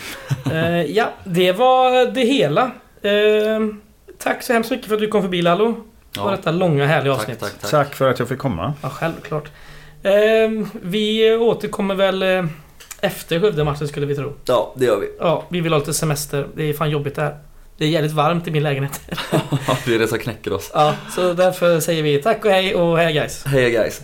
Eh, ja, det var det hela. Eh, tack så hemskt mycket för att du kom förbi Lallo. På Ja, detta långa härliga tack, avsnitt. tack, tack. Tack för att jag fick komma. Ja, självklart. Eh, vi återkommer väl eh, efter Skövde-matchen skulle vi tro. Ja, det gör vi. Ja, vi vill ha lite semester. Det är fan jobbigt det här. Det är jävligt varmt i min lägenhet. det är det som knäcker oss. Ja, så därför säger vi tack och hej och hej guys. Hej guys.